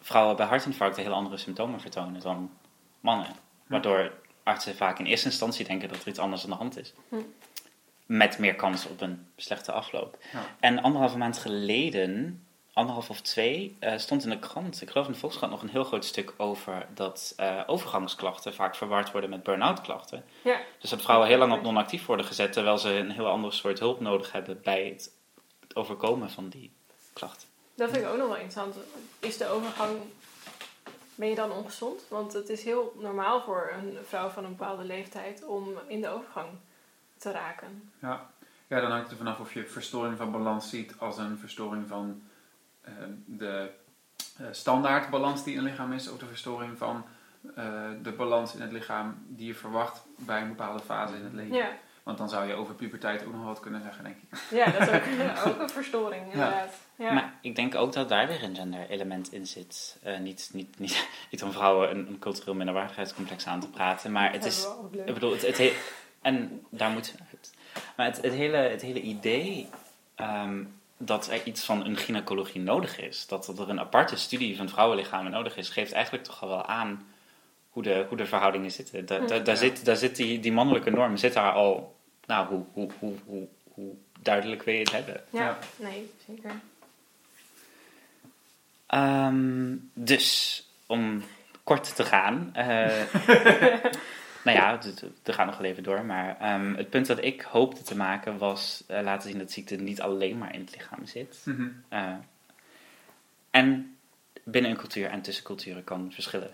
vrouwen bij hartinfarcten heel andere symptomen vertonen dan mannen. Waardoor artsen vaak in eerste instantie denken dat er iets anders aan de hand is. Hm. Met meer kans op een slechte afloop. Ja. En anderhalve maand geleden, anderhalf of twee, eh, stond in de krant, ik geloof in de Volkskrant, nog een heel groot stuk over dat eh, overgangsklachten vaak verward worden met burn-out klachten. Ja, Dus dat vrouwen heel lang op non-actief worden gezet, terwijl ze een heel ander soort hulp nodig hebben bij het, het overkomen van die klachten. dat vind ik ook nog wel interessant. Is de overgang ben je dan ongezond? Want het is heel normaal voor een vrouw van een bepaalde leeftijd om in de overgang te raken. Ja. ja, dan hangt het er vanaf of je verstoring van balans ziet als een verstoring van eh, de uh, standaardbalans die in het lichaam is, of de verstoring van eh, de balans in het lichaam die je verwacht bij een bepaalde fase in het leven. Ja, Want dan zou je over puberteit ook nog wat kunnen zeggen, denk ik. ja dat is ook, ook een verstoring inderdaad. Ja. Maar ik denk ook dat daar weer een gender-element in zit. Eh, niet, niet, niet, niet om vrouwen een, een cultureel minderwaardigheidscomplex aan te praten, maar het is. Ik bedoel, het, het he- en daar moet. Maar het, het, hele, het hele idee ehm, dat er iets van een gynaecologie nodig is, dat, dat er een aparte studie van vrouwenlichamen nodig is, geeft eigenlijk toch al wel aan hoe de, hoe de verhoudingen zitten. Da, da- daar, Ja. zit, daar zit die, die mannelijke norm zit daar al. Nou, hoe, hoe, hoe, hoe, hoe duidelijk wil je het hebben? Ja, Ja. nee, zeker. Ehm, dus, om kort te gaan. eh, nou ja, we gaan nog wel even door. Maar ehm, het punt dat ik hoopte te maken was eh, laten zien dat ziekte niet alleen maar in het lichaam zit. Mhm. Eh, en binnen een cultuur en tussen culturen kan verschillen.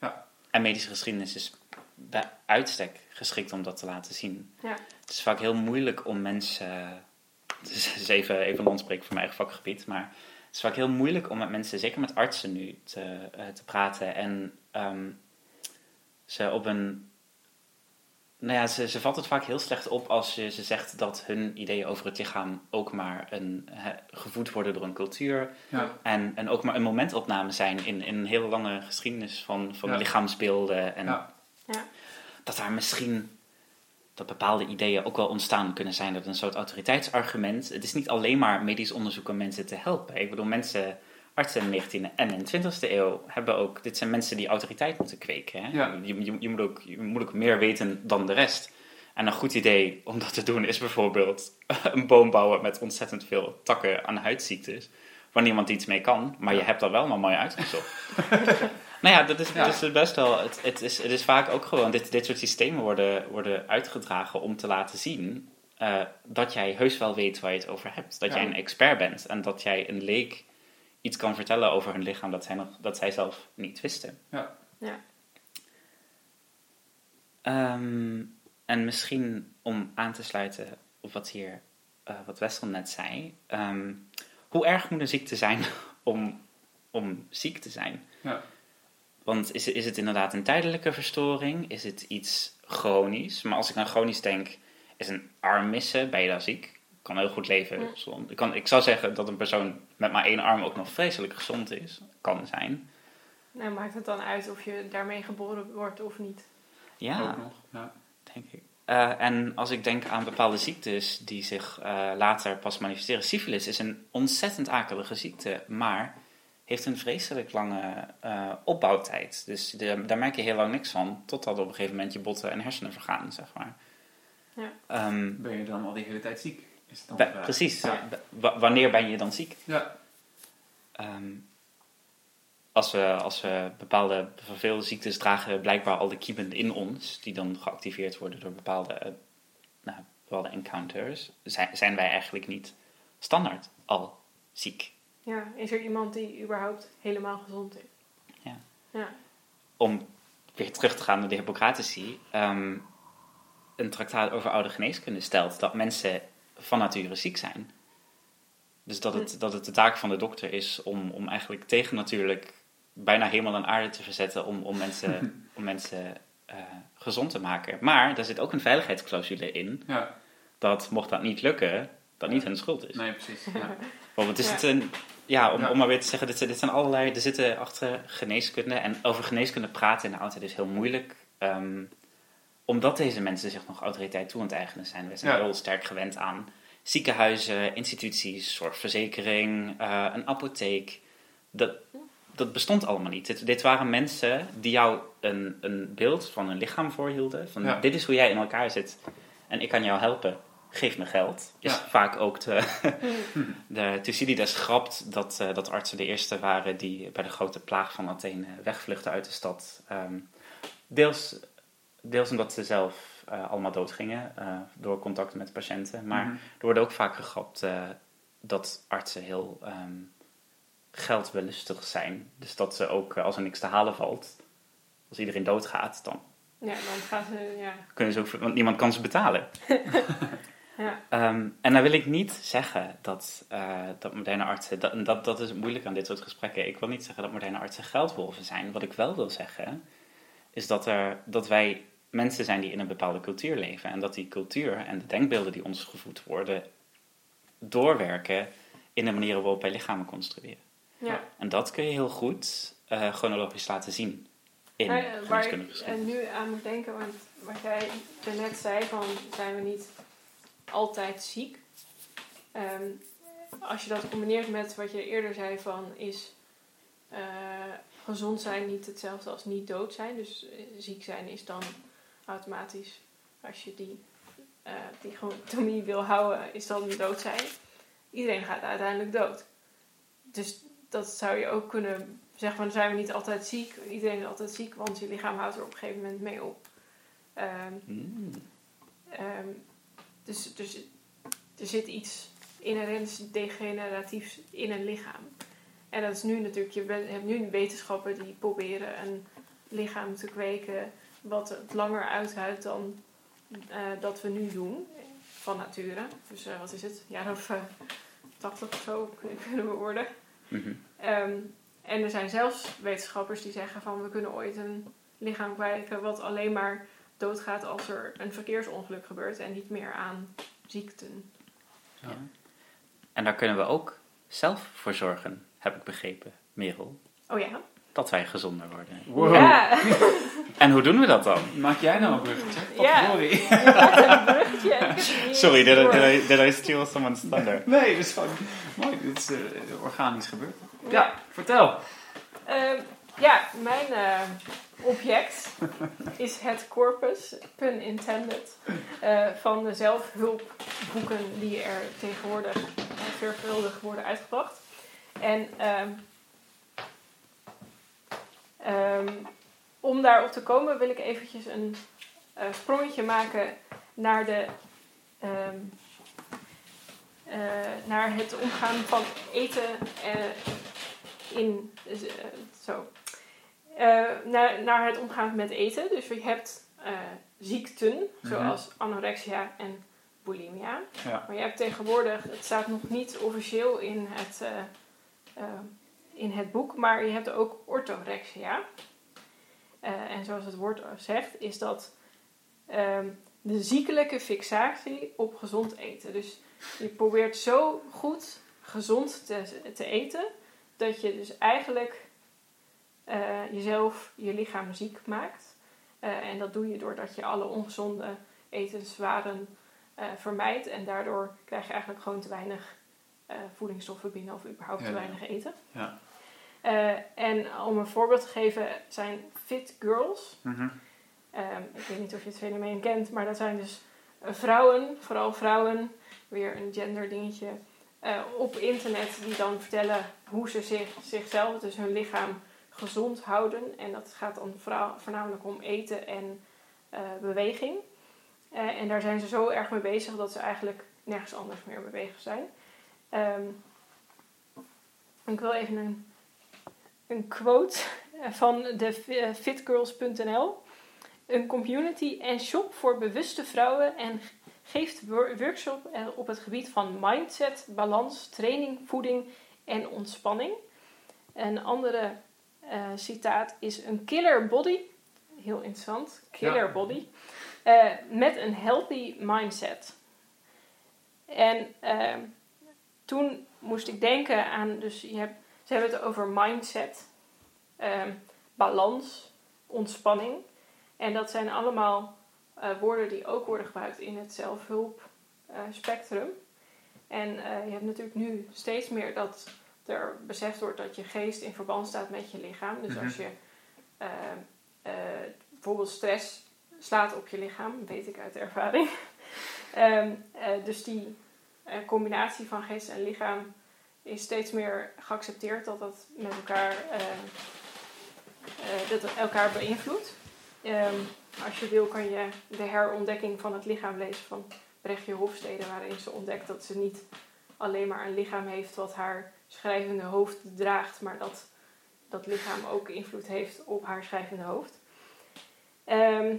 Ja. En medische geschiedenis is bij uitstek geschikt om dat te laten zien. Ja. Het is vaak heel moeilijk om mensen. Het is, even, even landspreek voor mijn eigen vakgebied, maar het is vaak heel moeilijk om met mensen, zeker met artsen nu, te, eh, te praten en ehm, ze op een. Nou ja, ze, ze valt het vaak heel slecht op als je ze zegt dat hun ideeën over het lichaam ook maar een, gevoed worden door een cultuur. Ja. En, en ook maar een momentopname zijn in, in een hele lange geschiedenis van, van Ja. lichaamsbeelden. En Ja. Ja. dat daar misschien dat bepaalde ideeën ook wel ontstaan kunnen zijn. Dat een soort autoriteitsargument. Het is niet alleen maar medisch onderzoek om mensen te helpen. Ik bedoel, mensen, artsen in de 19e en in de 20e eeuw hebben ook. Dit zijn mensen die autoriteit moeten kweken. Hè? Ja. Je, je, je, moet ook, je moet ook meer weten dan de rest. En een goed idee om dat te doen is bijvoorbeeld een boom bouwen met ontzettend veel takken aan huidziektes. Waar niemand iets mee kan, maar je hebt dat wel maar mooi uitgezocht. nou ja, dat is, Ja. dat is best wel. Het, het, is, het is vaak ook gewoon. Dit, dit soort systemen worden, worden uitgedragen om te laten zien. eh, dat jij heus wel weet waar je het over hebt. Dat Ja. jij een expert bent en dat jij een leek iets kan vertellen over hun lichaam dat zij, nog, dat zij zelf niet wisten. Ja. Ja. Ehm, en misschien om aan te sluiten op wat hier, eh, wat Wessel net zei. ehm, hoe erg moet een ziekte zijn om, om ziek te zijn? Ja. Want is, is het inderdaad een tijdelijke verstoring? Is het iets chronisch? Maar als ik aan chronisch denk, is een arm missen, ben je dan ziek? Ik kan heel goed leven. Ja. Ik, kan, ik zou zeggen dat een persoon met maar één arm ook nog vreselijk gezond is. Kan zijn. Nou, maakt het dan uit of je daarmee geboren wordt of niet? Ja. Ook nog. Ja. denk ik. Eh, en als ik denk aan bepaalde ziektes die zich eh, later pas manifesteren. Syfilis is een ontzettend akelige ziekte, maar heeft een vreselijk lange eh, opbouwtijd. Dus de- daar merk je heel lang niks van, totdat op een gegeven moment je botten en hersenen vergaan, zeg maar. Ja. Ehm, Ben je dan al die hele tijd ziek? Is dan precies. Ja. W- wanneer ben je dan ziek? Ja. Ehm, als, we, als we bepaalde, veel ziektes dragen blijkbaar al de kiemen in ons, die dan geactiveerd worden door bepaalde, eh, nou, bepaalde encounters, zijn, zijn wij eigenlijk niet standaard al ziek. Ja, is er iemand die überhaupt helemaal gezond is? Ja. Ja. Om weer terug te gaan naar de Hippocratici, ehm, een traktaat over oude geneeskunde stelt dat mensen van nature ziek zijn. Dus dat het, dat het de taak van de dokter is om, om eigenlijk tegennatuurlijk bijna hemel en aarde te verzetten om, om mensen, om mensen eh, gezond te maken. Maar daar zit ook een veiligheidsclausule in Ja. dat mocht dat niet lukken, dat niet hun schuld is. Nee, precies. Ja. Want het is Ja. het een, ja, om, Ja. om maar weer te zeggen, dit, zijn- dit zijn allerlei, er zitten achter geneeskunde en over geneeskunde praten in de oudheid is heel moeilijk. ehm, omdat deze mensen zich nog autoriteit toe aan het eigenen zijn. We zijn Ja. heel sterk gewend aan ziekenhuizen, instituties, zorgverzekering, eh, een apotheek. Dat, dat bestond allemaal niet. Dit, dit waren mensen die jou een, een beeld van hun lichaam voorhielden. Van Ja. dit is hoe jij in elkaar zit en ik kan jou helpen. Geef me geld. Is Ja. vaak ook de, de Thucydides grapt dat, eh, dat artsen de eerste waren die bij de grote plaag van Athene wegvluchten uit de stad. Ehm, deels, deels omdat ze zelf eh, allemaal doodgingen eh, door contacten met patiënten. Maar Mhm. er wordt ook vaak gegrapt eh, dat artsen heel ehm, geldbelustig zijn. Dus dat ze ook, als er niks te halen valt, als iedereen doodgaat, dan Ja, dan gaat ze, ja. kunnen ze ook, want niemand kan ze betalen. ja. Ehm, en dan wil ik niet zeggen dat, dat moderne artsen, dat, dat, dat is moeilijk aan dit soort gesprekken. Ik wil niet zeggen dat moderne artsen geldwolven zijn. Wat ik wel wil zeggen, is dat, er, dat wij mensen zijn die in een bepaalde cultuur leven. En dat die cultuur en de denkbeelden die ons gevoed worden, doorwerken in de manieren waarop wij lichamen construeren. ja. En dat kun je heel goed eh, chronologisch laten zien in Nou waar ik geschiedenis. eh, nu aan moet denken, want wat jij net zei, van zijn we niet altijd ziek? Ehm, als je dat combineert met wat je eerder zei van is eh, gezond zijn niet hetzelfde als niet dood zijn. Dus eh, ziek zijn is dan automatisch, als je die, eh dichotomie wil houden, is dan dood zijn. Iedereen gaat uiteindelijk dood. Dus dat zou je ook kunnen zeggen van zijn we niet altijd ziek. Iedereen is altijd ziek, want je lichaam houdt er op een gegeven moment mee op. Ehm, Mm. Ehm, dus, dus er zit iets inherents degeneratiefs in een lichaam. En dat is nu natuurlijk, je bent- hebt nu wetenschappen die proberen een lichaam te kweken wat het langer uithoudt dan eh, dat we nu doen van nature. Dus eh, wat is het, jaar of eh 80 of zo kunnen we worden. Mhm. Ehm, en er zijn zelfs wetenschappers die zeggen van we kunnen ooit een lichaam kweken wat alleen maar doodgaat als er een verkeersongeluk gebeurt en niet meer aan ziekten. Ja. En daar kunnen we ook zelf voor zorgen, heb ik begrepen, Merel. Oh ja? Dat wij gezonder worden. Wow. Ja, En hoe doen we dat dan? Maak jij nou een bruggetje? Ja. Sorry. je maakt een bruggetje. Sorry, did I, did I, steal someone's thunder? Nee, dat is gewoon mooi. Dit is eh, organisch gebeurd. Ja. Ja, vertel. Ehm, ja, mijn eh, object is het corpus, pun intended, eh, van de zelfhulpboeken die er tegenwoordig veelvuldig worden uitgebracht. En ehm, ehm, om daarop te komen wil ik eventjes een eh, sprongetje maken naar de ehm, eh, naar het omgaan van eten eh, in zo. Naar, naar het omgaan met eten. Dus je hebt ziekten, zoals anorexia en bulimia. Ja. Maar je hebt tegenwoordig, het staat nog niet officieel in het, eh, eh, in het boek, maar je hebt ook orthorexia. Eh, en zoals het woord zegt, is dat ehm, de ziekelijke fixatie op gezond eten. Dus je probeert zo goed gezond te, te eten, dat je dus eigenlijk eh, jezelf, je lichaam ziek maakt. Eh, en dat doe je doordat je alle ongezonde etenswaren vermijdt. En daardoor krijg je eigenlijk gewoon te weinig eh, voedingsstoffen binnen of überhaupt Ja, te weinig eten. Ja. Eh, en om een voorbeeld te geven, zijn fit girls. Mhm. Ehm, ik weet niet of je het fenomeen kent, maar dat zijn dus eh, vrouwen, vooral vrouwen, weer een gender dingetje, op internet die dan vertellen hoe ze zich, zichzelf, dus hun lichaam, gezond houden. En dat gaat dan vooral, voornamelijk om eten en beweging. En daar zijn ze zo erg mee bezig dat ze eigenlijk nergens anders meer mee bezig zijn. Ehm, ik wil even een, een quote van de eh, fitgirls.nl. Een community en shop voor bewuste vrouwen en geeft wor- workshop eh, op het gebied van mindset, balans, training, voeding en ontspanning. Een andere eh, citaat is een killer body, heel interessant, killer Ja. body, met een healthy mindset. En ehm, toen moest ik denken aan, dus je hebt, ze hebben het over mindset, ehm, balans, ontspanning. En dat zijn allemaal eh, woorden die ook worden gebruikt in het zelfhulp eh, spectrum. En eh, je hebt natuurlijk nu steeds meer dat er beseft wordt dat je geest in verband staat met je lichaam. Dus Mhm. als je eh, eh, bijvoorbeeld stress slaat op je lichaam, weet ik uit ervaring. Ehm, eh, dus die combinatie van geest en lichaam is steeds meer geaccepteerd dat dat met elkaar, eh, eh, dat elkaar beïnvloedt. Ehm, als je wil kan je de herontdekking van het lichaam lezen van Brechtje Hofstede, waarin ze ontdekt dat ze niet alleen maar een lichaam heeft wat haar schrijvende hoofd draagt, maar dat dat lichaam ook invloed heeft op haar schrijvende hoofd. Ehm,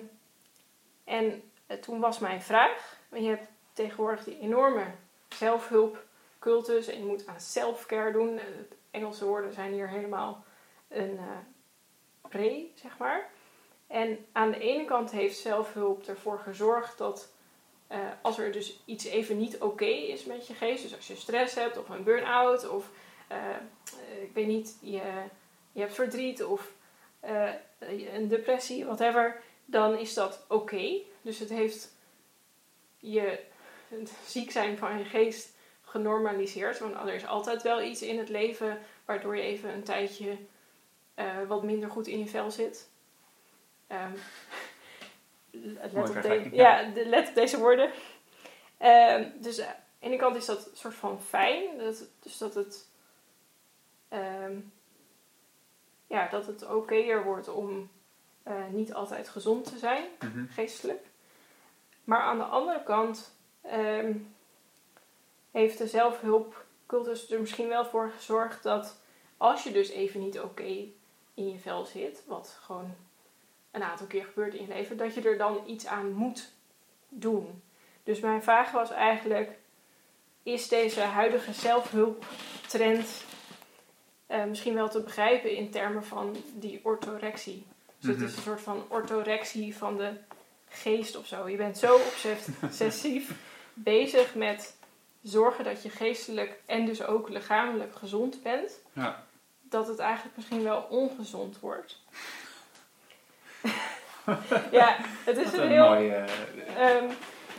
en eh, toen was mijn vraag, je hebt tegenwoordig die enorme zelfhulpcultus en je moet aan self-care doen. Eh, Engelse woorden zijn hier helemaal een uh, pre, zeg maar. En aan de ene kant heeft zelfhulp ervoor gezorgd dat uh, als er dus iets even niet oké is met je geest, dus als je stress hebt of een burn-out of ik weet niet, je, je hebt verdriet of een depressie, whatever, dan is dat oké. Dus het heeft je het ziek zijn van je geest genormaliseerd. Want er is altijd wel iets in het leven waardoor je even een tijdje wat minder goed in je vel zit. Um, let, op de, ja, de, let op deze woorden. Uh, dus aan de ene kant is dat een soort van fijn. Dat, dus dat het, um, ja, dat het okéer wordt om uh, niet altijd gezond te zijn, mm -hmm. geestelijk. Maar aan de andere kant um, heeft de zelfhulpcultus er misschien wel voor gezorgd dat als je dus even niet oké okay in je vel zit, wat gewoon een aantal keer gebeurt in je leven, dat je er dan iets aan moet doen. Dus mijn vraag was eigenlijk: is deze huidige zelfhulptrend uh, misschien wel te begrijpen in termen van die orthorexie? Dus het is een soort van orthorexie van de geest of zo. Je bent zo obsessief bezig met zorgen dat je geestelijk en dus ook lichamelijk gezond bent, ja. dat het eigenlijk misschien wel ongezond wordt. ja, het is een een heel. mooie... Ehm,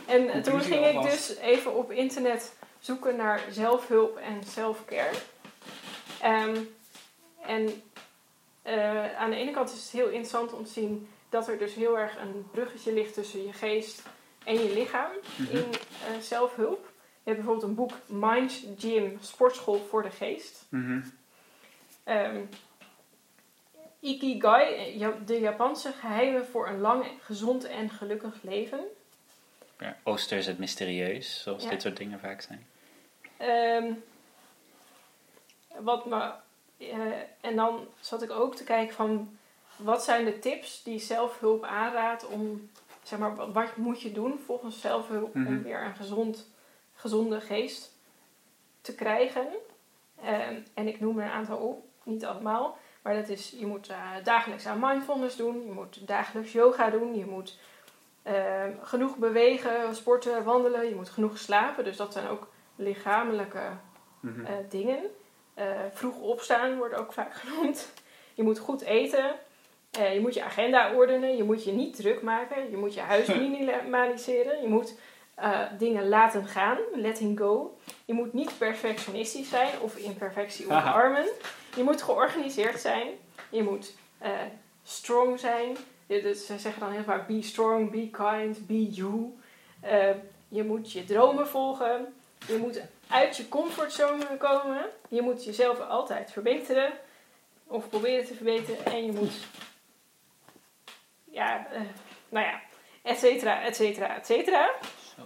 en toen ging ik dus even op internet zoeken naar zelfhulp en self-care. Ehm, en eh, aan de ene kant is het heel interessant om te zien dat er dus heel erg een bruggetje ligt tussen je geest en je lichaam Mhm. in eh, zelfhulp. Je hebt bijvoorbeeld een boek Mind Gym Sportschool voor de Geest. Mhm. Ehm, Ikigai, ja- de Japanse geheimen voor een lang, gezond en gelukkig leven. Ja, Ooster is het mysterieus, zoals Ja. dit soort dingen vaak zijn. Ehm, wat me, eh, en dan zat ik ook te kijken van wat zijn de tips die zelfhulp aanraadt om, zeg maar, wat- moet je doen volgens zelfhulp Mhm. om weer een gezond, gezonde geest te krijgen. Ehm, en ik noem er een aantal op, niet allemaal, maar dat is, je moet eh, dagelijks aan mindfulness doen, je moet dagelijks yoga doen, je moet ehm, genoeg bewegen, sporten, wandelen, je moet genoeg slapen. Dus dat zijn ook lichamelijke Mhm. eh, dingen. Eh, vroeg opstaan wordt ook vaak genoemd. Je moet goed eten. Eh, je moet je agenda ordenen. Je moet je niet druk maken. Je moet je huis minimaliseren. Je moet eh, dingen laten gaan. Letting go. Je moet niet perfectionistisch zijn of imperfectie omarmen. Je moet georganiseerd zijn. Je moet eh, strong zijn. Dus ze zeggen dan heel vaak be strong, be kind, be you. Je moet je dromen volgen. Je moet uit je comfortzone komen. Je moet jezelf altijd verbeteren. Of proberen te verbeteren. En je moet... Ja, eh, nou ja. Et cetera, et cetera, et cetera. Zo.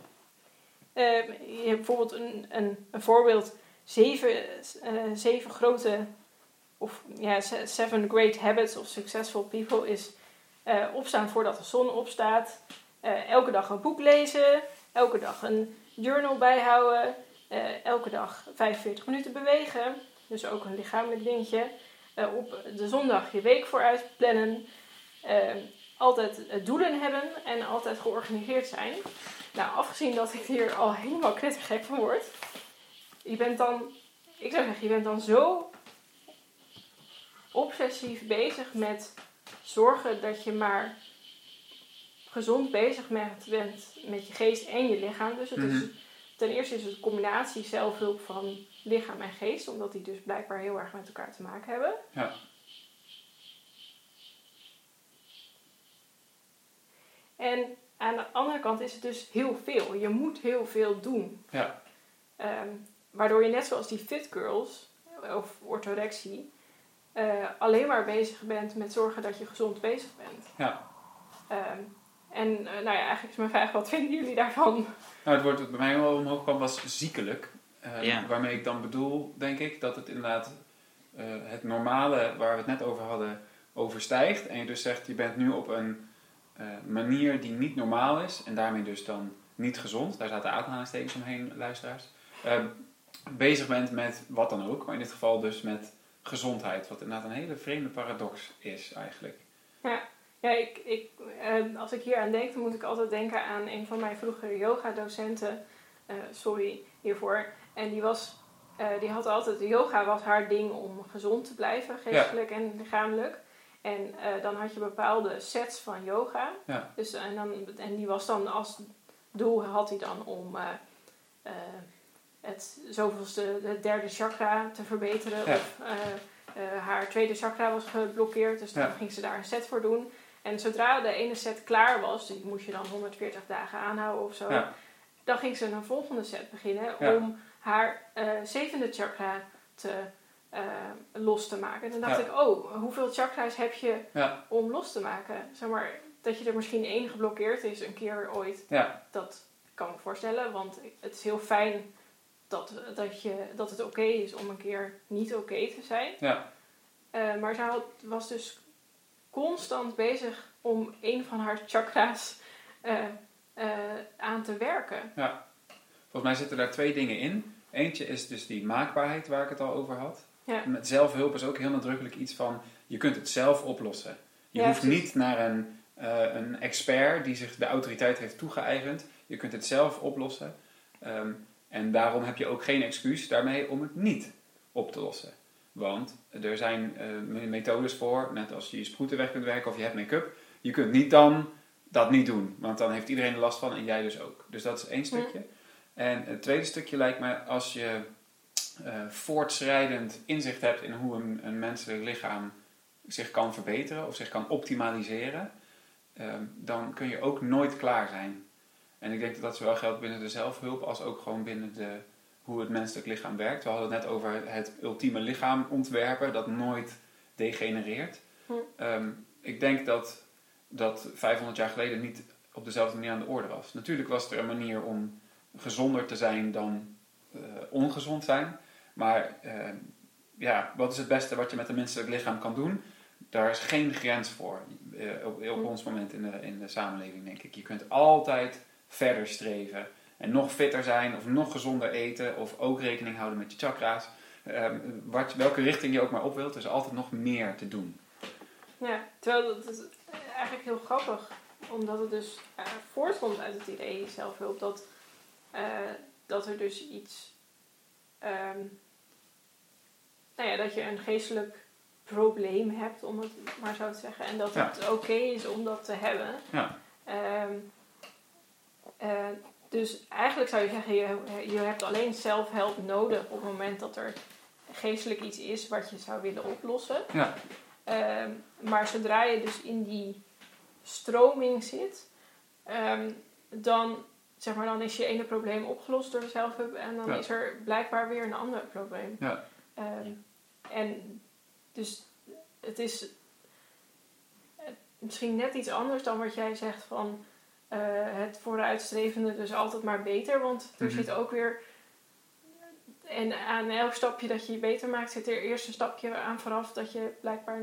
Eh, je hebt bijvoorbeeld een, een, een voorbeeld. Zeven, eh, zeven grote... Of ja, se- seven great habits of successful people is... eh, opstaan voordat de zon opstaat. elke dag een boek lezen. Elke dag een journal bijhouden. elke dag 45 minuten bewegen. Dus ook een lichamelijk dingetje. Op de zondag je week vooruit plannen. Eh, altijd eh, doelen hebben en altijd georganiseerd zijn. Nou, afgezien dat ik hier al helemaal knettergek van word. Je bent dan, ik zou zeggen, je bent dan zo obsessief bezig met zorgen dat je maar gezond bezig bent, bent met je geest en je lichaam. Dus het is, Mhm. ten eerste is het een combinatie zelfhulp van lichaam en geest, omdat die dus blijkbaar heel erg met elkaar te maken hebben. Ja. En aan de andere kant is het dus heel veel. Je moet heel veel doen. Ja. Ehm, waardoor je net zoals die fit girls of orthorexie eh, alleen maar bezig bent met zorgen dat je gezond bezig bent. Ja. Ehm, en eh, nou ja, eigenlijk is mijn vraag, wat vinden jullie daarvan? Nou, het woord dat bij mij wel omhoog kwam was ziekelijk. Eh, Ja. Waarmee ik dan bedoel, denk ik, dat het inderdaad eh, het normale waar we het net over hadden overstijgt. En je dus zegt, je bent nu op een eh, manier die niet normaal is. En daarmee dus dan niet gezond. Daar zaten aanhalingstekens omheen, luisteraars. Eh, bezig bent met wat dan ook. Maar in dit geval dus met gezondheid. Wat inderdaad een hele vreemde paradox is eigenlijk. Ja, ik, ik, eh, als ik hier aan denk, dan moet ik altijd denken aan een van mijn vroegere yoga-docenten. Eh, sorry hiervoor. En die, was, eh, die had altijd, yoga was haar ding om gezond te blijven, geestelijk en lichamelijk. En eh, dan had je bepaalde sets van yoga. Ja. Dus, en, dan, en die was dan als doel had hij dan om eh, het zoveelste, de derde chakra te verbeteren. Ja. Of haar tweede chakra was geblokkeerd, dus dan Ja. ging ze daar een set voor doen. En zodra de ene set klaar was, die moest je dan 140 dagen aanhouden of zo, dan ging ze een volgende set beginnen om haar zevende chakra te, eh, los te maken. En dan dacht Ja. ik, oh, hoeveel chakra's heb je Ja, om los te maken? Zeg maar, dat je er misschien één geblokkeerd is een keer ooit, ja, dat kan ik me voorstellen. Want het is heel fijn dat, dat, je, dat het oké is om een keer niet oké te zijn. ja. Eh, maar zij had, was dus constant bezig om een van haar chakra's eh, aan te werken. Volgens mij zitten daar twee dingen in. Eentje is dus die maakbaarheid waar ik het al over had. Ja. Met zelfhulp is ook heel nadrukkelijk iets van, je kunt het zelf oplossen. Je Ja, hoeft precies. niet naar een, eh, een expert die zich de autoriteit heeft toegeëigend. Je kunt het zelf oplossen. Ehm, en daarom heb je ook geen excuus daarmee om het niet op te lossen. Want er zijn eh, me- methodes voor, net als je je sproeten weg kunt werken of je hebt make-up. Je kunt niet dan dat niet doen, want dan heeft iedereen er last van en jij dus ook. Dus dat is één stukje. En het tweede stukje lijkt me als je voortschrijdend inzicht hebt in hoe een, een menselijk lichaam zich kan verbeteren of zich kan optimaliseren, ehm, dan kun je ook nooit klaar zijn. En ik denk dat dat zowel geldt binnen de zelfhulp als ook gewoon binnen de, hoe het menselijk lichaam werkt. We hadden het net over het ultieme lichaam ontwerpen dat nooit degenereert. Hm. Ehm, ik denk dat dat 500 jaar geleden niet op dezelfde manier aan de orde was. Natuurlijk was er een manier om gezonder te zijn dan eh, ongezond zijn. Maar eh, ja, wat is het beste wat je met een menselijk lichaam kan doen? Daar is geen grens voor eh, op, op ons moment in de, in de samenleving, denk ik. Je kunt altijd verder streven en nog fitter zijn of nog gezonder eten of ook rekening houden met je chakra's. Ehm, wat, welke richting je ook maar op wilt, er is altijd nog meer te doen. Ja, terwijl dat is eigenlijk heel grappig, omdat het dus eh, voortkomt uit het idee zelfhulp, dat, eh, dat er dus iets, ehm, nou ja, dat je een geestelijk probleem hebt, om het maar zo te zeggen, en dat Ja. het oké is om dat te hebben. Ja. Ehm, eh, dus eigenlijk zou je zeggen, je, je hebt alleen zelfhelp nodig op het moment dat er geestelijk iets is wat je zou willen oplossen. Ja. Ehm, maar zodra je dus in die stroming zit, dan, zeg maar, dan is je ene probleem opgelost door zelfhulp en dan Ja. is er blijkbaar weer een ander probleem. Ja. Ehm, en dus het is eh, misschien net iets anders dan wat jij zegt van eh, het vooruitstrevende dus altijd maar beter, want er Mhm. zit ook weer en aan elk stapje dat je je beter maakt, zit er eerst een stapje aan vooraf dat je blijkbaar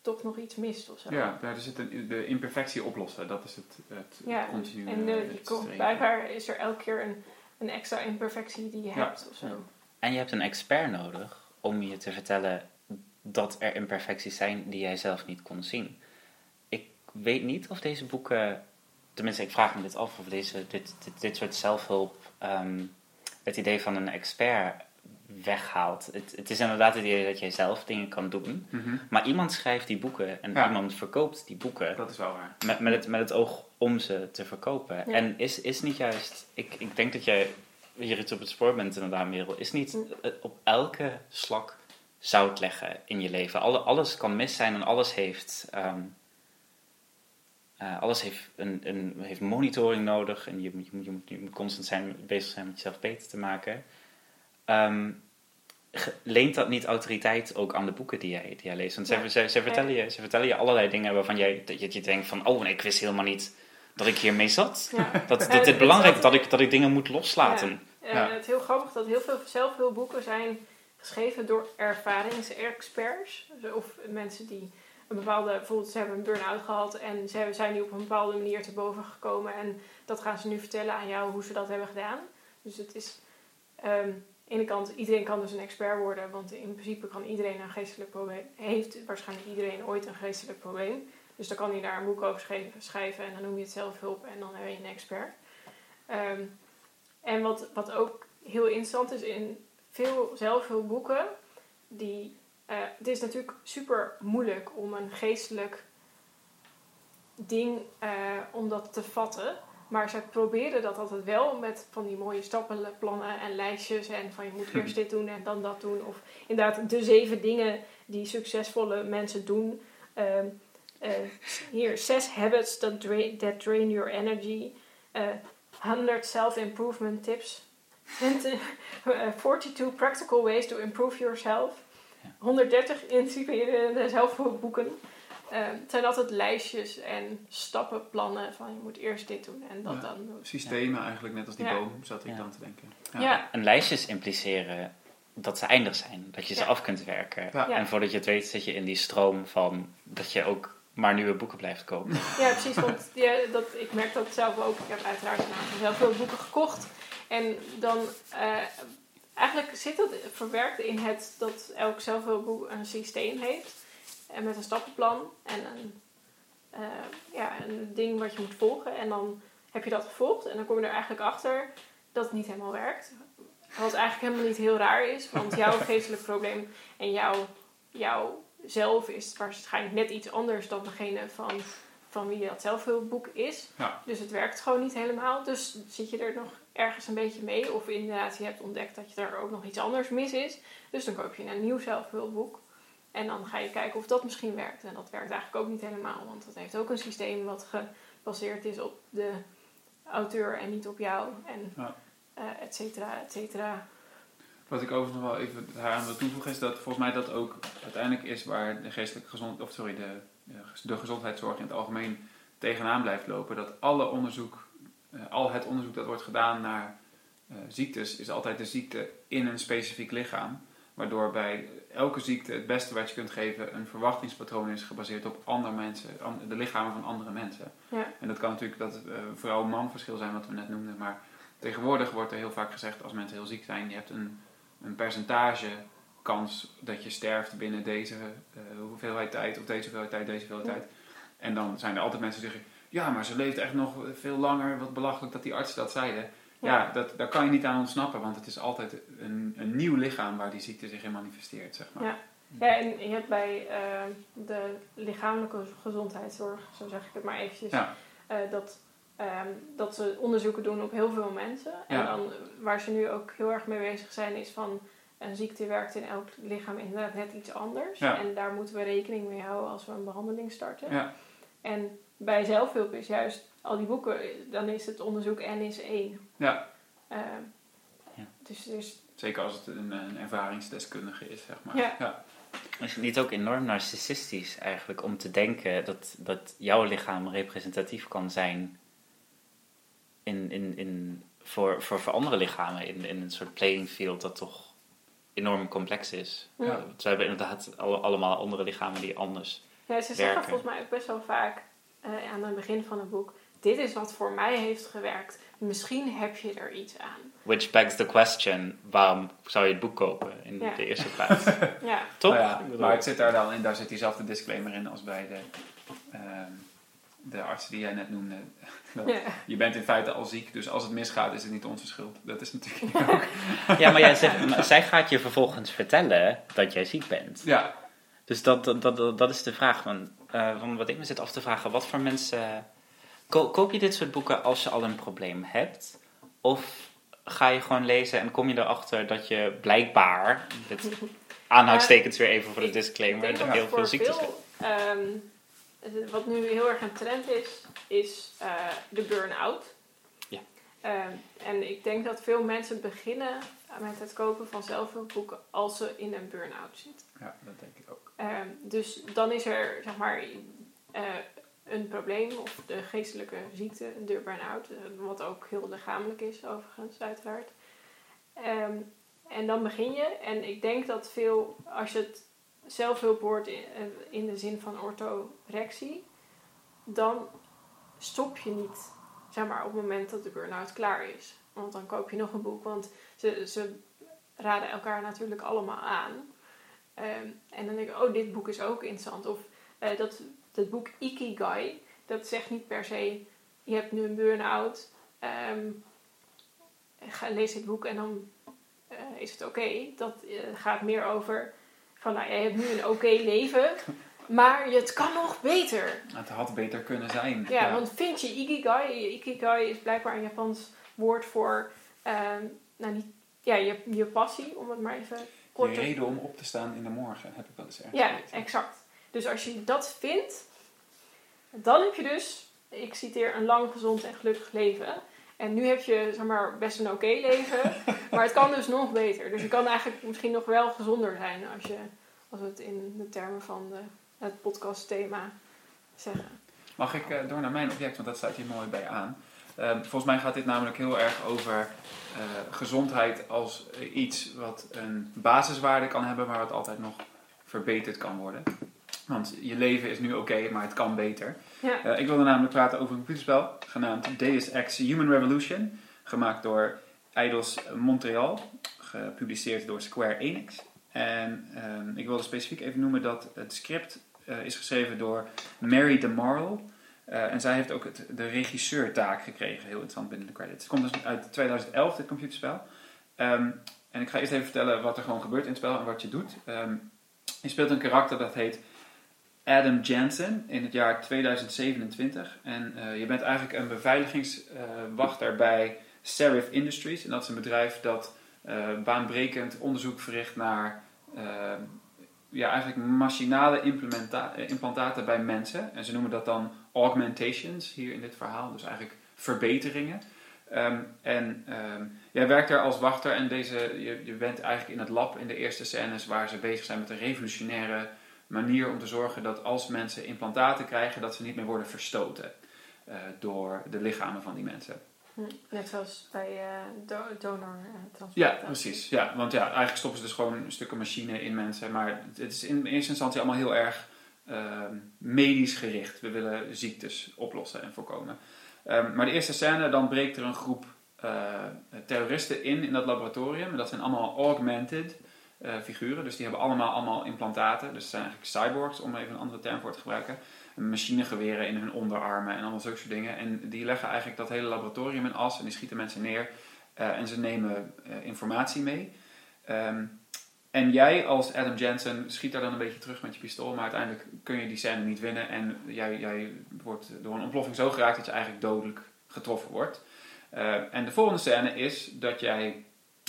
toch nog iets mist of zo. Ja, daar zit een, de imperfectie oplossen. Dat is het, het Ja, continu. en je het komt, streven. blijkbaar is er elke keer een, een extra imperfectie die je Ja. hebt of zo. Ja. En je hebt een expert nodig om je te vertellen dat er imperfecties zijn die jij zelf niet kon zien. Ik weet niet of deze boeken, tenminste ik vraag me dit af, of deze, dit, dit, dit soort zelfhulp ehm, het idee van een expert weghaalt. Het, het is inderdaad het idee dat jij zelf dingen kan doen, Mhm. maar iemand schrijft die boeken en Ja. iemand verkoopt die boeken Dat is wel waar. met, met, het, met het oog om ze te verkopen. Ja. En is, is niet juist, ik, ik denk dat jij hier iets op het spoor bent inderdaad, Merel, is niet Mm. eh, op elke slak zout leggen in je leven. Alle, alles kan mis zijn en alles heeft, ehm, eh, alles heeft, een, een, heeft monitoring nodig en je, moet- je, moet, je, moet, je moet constant zijn, bezig zijn met jezelf beter te maken. Ehm, leent dat niet autoriteit ook aan de boeken die jij, die jij leest? Want Ja. zij, zij, vertellen je, zij vertellen je allerlei dingen waarvan jij dat je, denkt van... oh, nee, ik wist helemaal niet dat ik hiermee zat. Ja. Dat, dit het is belangrijk dat ik, dat ik dingen moet loslaten. Ja. Ja. Het is heel grappig dat heel veel zelfhulpboeken zijn geschreven door ervaringsexperts. Dus Of mensen die een bepaalde, bijvoorbeeld ze hebben een burn-out gehad en ze zijn nu op een bepaalde manier te boven gekomen. En dat gaan ze nu vertellen aan jou hoe ze dat hebben gedaan. Dus het is, ehm, de ene kant, iedereen kan dus een expert worden. Want in principe kan iedereen een geestelijk probleem, heeft waarschijnlijk iedereen ooit een geestelijk probleem. Dus dan kan hij daar een boek over schrijven, en dan noem je het zelfhulp en dan ben je een expert. Ehm, en wat, wat ook heel interessant is in veel zelfhulpboeken, die, eh, het is natuurlijk super moeilijk om een geestelijk ding, eh, om dat te vatten. Maar zij proberen dat altijd wel met van die mooie stappenplannen en lijstjes. En van je moet eerst dit doen en dan dat doen. Of inderdaad de zeven dingen die succesvolle mensen doen. Ehm, eh, hier, zes habits that drain, that drain your energy. Eh 100 self-improvement tips. 20, eh, 42 practical ways to improve yourself. 130 inspirerende zelfhulpboeken. Eh, het zijn altijd lijstjes en stappenplannen van je moet eerst dit doen en dat Ja. dan doen. Systemen eigenlijk, net als die Ja. boom, zat ik Ja. dan te denken. Ja, En lijstjes impliceren dat ze eindig zijn. Dat je ze Ja. af kunt werken. En voordat je het weet zit je in die stroom van dat je ook maar nieuwe boeken blijft kopen. Ja, precies. Want ja, dat, ik merk dat zelf ook. Ik heb uiteraard zelf veel boeken gekocht. En dan eh, eigenlijk zit het verwerkt in het dat elk zelfhulpboek een systeem heeft. En met een stappenplan en een, eh, ja, een ding wat je moet volgen. En dan heb je dat gevolgd. En dan kom je er eigenlijk achter dat het niet helemaal werkt. Wat eigenlijk helemaal niet heel raar is. Want jouw geestelijk probleem en jouw, jouw zelf is waarschijnlijk net iets anders dan degene van, van wie dat zelfhulpboek is. Ja. Dus het werkt gewoon niet helemaal. Dus zit je er nog ergens een beetje mee. Of inderdaad, je hebt ontdekt dat je er ook nog iets anders mis is. Dus dan koop je een nieuw zelfhulpboek. En dan ga je kijken of dat misschien werkt. En dat werkt eigenlijk ook niet helemaal. Want dat heeft ook een systeem wat gebaseerd is op de auteur en niet op jou. En Ja. eh, et cetera, et cetera. Wat ik overigens nog wel even daaraan wil toevoegen is dat volgens mij dat ook uiteindelijk is waar de geestelijke gezond, of sorry, de, de gezondheidszorg in het algemeen tegenaan blijft lopen. Dat alle onderzoek, eh, al het onderzoek dat wordt gedaan naar eh, ziektes, is altijd de ziekte in een specifiek lichaam. Waardoor bij elke ziekte het beste wat je kunt geven een verwachtingspatroon is gebaseerd op andere mensen, de lichamen van andere mensen. Ja. En dat kan natuurlijk dat uh, vrouw-man verschil zijn wat we net noemden, maar tegenwoordig wordt er heel vaak gezegd als mensen heel ziek zijn, je hebt een, een percentage kans dat je sterft binnen deze uh, hoeveelheid tijd of deze hoeveelheid tijd, deze hoeveelheid tijd. En dan zijn er altijd mensen die zeggen, ja, maar ze leeft echt nog veel langer, wat belachelijk dat die artsen dat zeiden. Ja, dat, daar kan je niet aan ontsnappen, want het is altijd een, een nieuw lichaam waar die ziekte zich in manifesteert, zeg maar. Ja. Ja, en je hebt bij uh, de lichamelijke gezondheidszorg, zo zeg ik het maar eventjes, ja. uh, dat, um, dat ze onderzoeken doen op heel veel mensen. En dan, waar ze nu ook heel erg mee bezig zijn, is van een ziekte werkt in elk lichaam inderdaad net iets anders. Ja. En daar moeten we rekening mee houden als we een behandeling starten. Ja. En bij zelfhulp is juist al die boeken, dan is het onderzoek N is één. Ja. Uh, Ja. Dus, dus Zeker als het een, een ervaringsdeskundige is, zeg maar. Ja. ja. Is het niet ook enorm narcistisch eigenlijk om te denken dat, dat jouw lichaam representatief kan zijn in, in, in, voor, voor, voor andere lichamen in, in een soort playing field dat toch enorm complex is? Ja. We hebben inderdaad alle, allemaal andere lichamen die anders. Ja, ze zeggen werken. volgens mij ook best wel vaak uh, aan het begin van het boek: Dit is wat voor mij heeft gewerkt. Misschien heb je er iets aan. Which begs the question: waarom zou je het boek kopen in Ja. de eerste plaats? Ja, Toch? Nou ja, maar het zit daar dan in, daar zit diezelfde disclaimer in als bij de, ehm, de arts die jij net noemde. Dat ja. Je bent in feite al ziek, dus als het misgaat is het niet onze schuld. Dat is natuurlijk ook. Ja, maar, jij zegt, maar zij gaat je vervolgens vertellen dat jij ziek bent. Ja, Dus dat, dat, dat, dat is de vraag. Van, eh, van wat ik me zit af te vragen. Wat voor mensen... Ko- koop je dit soort boeken als je al een probleem hebt? Of ga je gewoon lezen en kom je erachter dat je blijkbaar... Dit aanhoudstekens weer even voor de disclaimer. Dat heel veel ziektes veel, ehm, wat nu heel erg een trend is, is eh, de burn-out. Ja. Ehm, en ik denk dat veel mensen beginnen met het kopen van zelfhulpboeken als ze in een burn-out zitten. ja, dat denk ik ook. Ehm, dus dan is er zeg maar eh, een probleem of de geestelijke ziekte, de burn-out, eh, wat ook heel lichamelijk is overigens uiteraard. Ehm, en dan begin je. En ik denk dat veel, als je het zelfhulp hoort in, in de zin van orthorexie, dan stop je niet, zeg maar, op het moment dat de burn-out klaar is. Want dan koop je nog een boek, want ze, ze raden elkaar natuurlijk allemaal aan. Ehm, en dan denk ik, oh, dit boek is ook interessant. Of eh, dat, dat boek Ikigai, dat zegt niet per se, je hebt nu een burn-out, um, ga, lees dit boek en dan uh, is het oké. Dat uh, gaat meer over van, nou, jij hebt nu een oké leven, maar het kan nog beter. Het had beter kunnen zijn. Ja, ja, want vind je Ikigai, Ikigai is blijkbaar een Japans woord voor, um, nou niet, ja, je, je passie, om het maar even kort Je reden om op te staan in de morgen, heb ik wel eens ergens Ja, exact. Dus als je dat vindt, dan heb je dus, ik citeer, een lang, gezond en gelukkig leven. En nu heb je zeg maar, best een oké leven, maar het kan dus nog beter. Dus je kan eigenlijk misschien nog wel gezonder zijn als, je, als we het in de termen van de, het podcastthema zeggen. Mag ik uh, door naar mijn object, want dat staat hier mooi bij aan. Uh, volgens mij gaat dit namelijk heel erg over uh, gezondheid als iets wat een basiswaarde kan hebben, maar wat altijd nog verbeterd kan worden. Want je leven is nu oké, okay, maar het kan beter. Ja. Uh, ik wilde namelijk praten over een computerspel genaamd Deus Ex Human Revolution. Gemaakt door Eidos Montreal. Gepubliceerd door Square Enix. En um, ik wilde specifiek even noemen dat het script uh, is geschreven door Mary DeMarle. Uh, en zij heeft ook het, de regisseurtaak gekregen. Heel interessant binnen de credits. Het komt dus uit 2011, dit computerspel. Um, en ik ga eerst even vertellen wat er gewoon gebeurt in het spel en wat je doet. Um, je speelt een karakter dat heet Adam Jansen in het jaar 2027. En uh, je bent eigenlijk een beveiligingswachter uh, bij Serif Industries. En dat is een bedrijf dat uh, baanbrekend onderzoek verricht naar ja, eigenlijk machinale implantaten bij mensen. En ze noemen dat dan augmentations hier in dit verhaal. Dus eigenlijk verbeteringen. Um, en um, jij werkt daar als wachter en deze, je, je bent eigenlijk in het lab in de eerste scènes waar ze bezig zijn met een revolutionaire manier om te zorgen dat als mensen implantaten krijgen, dat ze niet meer worden verstoten uh, door de lichamen van die mensen. Net zoals bij uh, do donor uh, Ja, precies. Ja, want ja, eigenlijk stoppen ze dus gewoon stukken machine in mensen. Maar het is in eerste instantie allemaal heel erg uh, medisch gericht. We willen ziektes oplossen en voorkomen. Um, maar de eerste scène, dan breekt er een groep uh, terroristen in in dat laboratorium. En dat zijn allemaal augmented uh, figuren. Dus die hebben allemaal, allemaal implantaten. Dus het zijn eigenlijk cyborgs, om even een andere term voor te gebruiken. Machinegeweren in hun onderarmen en allemaal zulke soort dingen. En die leggen eigenlijk dat hele laboratorium in as en die schieten mensen neer. Uh, en ze nemen uh, informatie mee. Um, en jij als Adam Jensen schiet daar dan een beetje terug met je pistool, maar uiteindelijk kun je die scène niet winnen. En jij, jij wordt door een ontploffing zo geraakt dat je eigenlijk dodelijk getroffen wordt. En de volgende scène is dat jij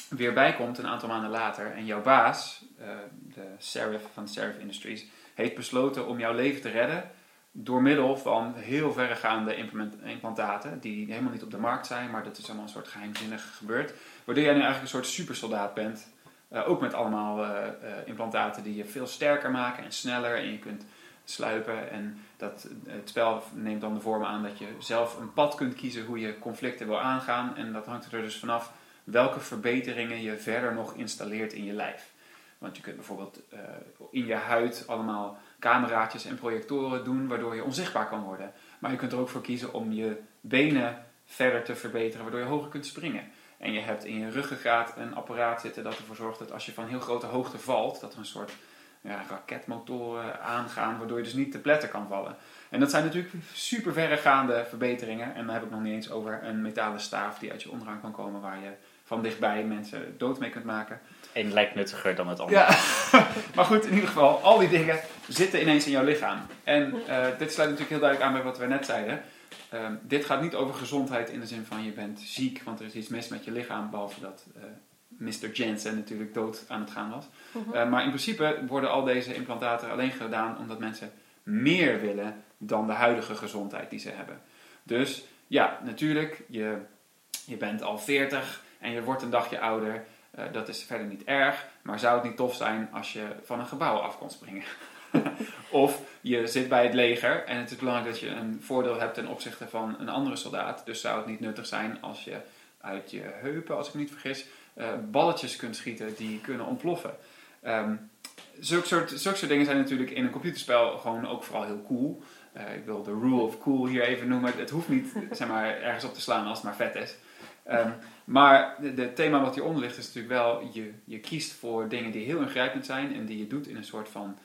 weer bijkomt een aantal maanden later en jouw baas, uh, de Serif van Serif Industries, heeft besloten om jouw leven te redden door middel van heel verregaande implantaten die helemaal niet op de markt zijn, maar dat is allemaal een soort geheimzinnig gebeurd. Waardoor jij nu eigenlijk een soort supersoldaat bent. Uh, ook met allemaal uh, implantaten die je veel sterker maken en sneller en je kunt sluipen. En dat, het spel neemt dan de vorm aan dat je zelf een pad kunt kiezen hoe je conflicten wil aangaan. En dat hangt er dus vanaf welke verbeteringen je verder nog installeert in je lijf. Want je kunt bijvoorbeeld in je huid allemaal cameraatjes en projectoren doen waardoor je onzichtbaar kan worden. Maar je kunt er ook voor kiezen om je benen verder te verbeteren waardoor je hoger kunt springen. En je hebt in je ruggengraat een apparaat zitten dat ervoor zorgt dat als je van heel grote hoogte valt, dat er een soort ja, raketmotoren aangaan, waardoor je dus niet te pletten kan vallen. En dat zijn natuurlijk super verregaande verbeteringen. En dan heb ik nog niet eens over een metalen staaf die uit je onderarm kan komen, waar je van dichtbij mensen dood mee kunt maken. Het een lijkt nuttiger dan het ander. Ja, maar goed, in ieder geval, al die dingen zitten ineens in jouw lichaam. En uh, dit sluit natuurlijk heel duidelijk aan bij wat we net zeiden. Um, dit gaat niet over gezondheid in de zin van je bent ziek, want er is iets mis met je lichaam, behalve dat uh, Mr. Jensen natuurlijk dood aan het gaan was. Uh -huh. uh, maar in principe worden al deze implantaten alleen gedaan omdat mensen meer willen dan de huidige gezondheid die ze hebben. Dus ja, natuurlijk, je, je bent al 40 en je wordt een dagje ouder. Uh, dat is verder niet erg, maar zou het niet tof zijn als je van een gebouw af kon springen? of je zit bij het leger en het is belangrijk dat je een voordeel hebt ten opzichte van een andere soldaat. Dus zou het niet nuttig zijn als je uit je heupen, als ik me niet vergis, eh, balletjes kunt schieten die kunnen ontploffen. Ehm zulke, soort, zulke soort dingen zijn natuurlijk in een computerspel gewoon ook vooral heel cool. Eh, ik wil de rule of cool hier even noemen. Het hoeft niet zeg maar, ergens op te slaan als het maar vet is. Ehm, maar het thema wat hieronder ligt is natuurlijk wel, je, je kiest voor dingen die heel ingrijpend zijn en die je doet in een soort van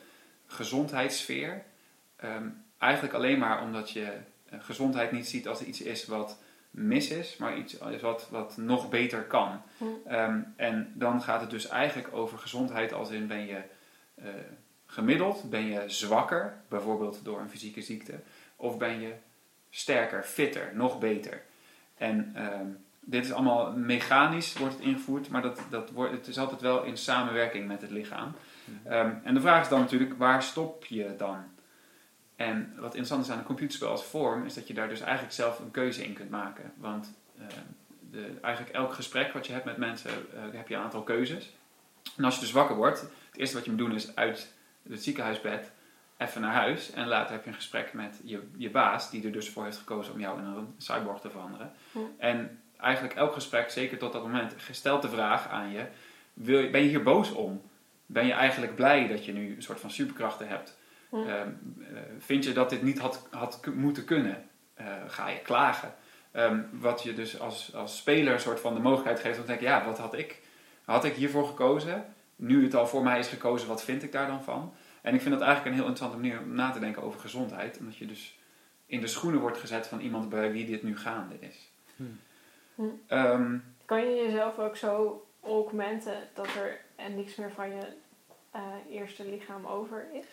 gezondheidssfeer. Ehm, eigenlijk alleen maar omdat je eh, gezondheid niet ziet als iets is wat mis is, maar iets is wat, wat nog beter kan. Hm. Ehm, en dan gaat het dus eigenlijk over gezondheid als in ben je eh, gemiddeld, ben je zwakker, bijvoorbeeld door een fysieke ziekte, of ben je sterker, fitter, nog beter. En dit is allemaal mechanisch, wordt het ingevoerd, maar dat, dat wordt, het is altijd wel in samenwerking met het lichaam. Ehm, en de vraag is dan natuurlijk, waar stop je dan? En wat interessant is aan een computerspel als vorm, is dat je daar dus eigenlijk zelf een keuze in kunt maken. Want ehm, de, eigenlijk elk gesprek wat je hebt met mensen, eh, heb je een aantal keuzes. En als je dus wakker wordt, het eerste wat je moet doen is uit het ziekenhuisbed even naar huis. En later heb je een gesprek met je, je baas, die er dus voor heeft gekozen om jou in een cyborg te veranderen. En eigenlijk elk gesprek, zeker tot dat moment, stelt de vraag aan je: wil je ben je hier boos om? Ben je eigenlijk blij dat je nu een soort van superkrachten hebt? Hm. Ehm, eh, vind je dat dit niet had, had moeten kunnen? Eh, ga je klagen? Ehm, wat je dus als, als speler een soort van de mogelijkheid geeft om te denken: ja, wat had ik? Had ik hiervoor gekozen? Nu het al voor mij is gekozen, wat vind ik daar dan van? En ik vind dat eigenlijk een heel interessante manier om na te denken over gezondheid. Omdat je dus in de schoenen wordt gezet van iemand bij wie dit nu gaande is. Hmm. Hm. Ehm, Kan je jezelf ook zo augmenten dat er en niks meer van je eh, eerste lichaam over is?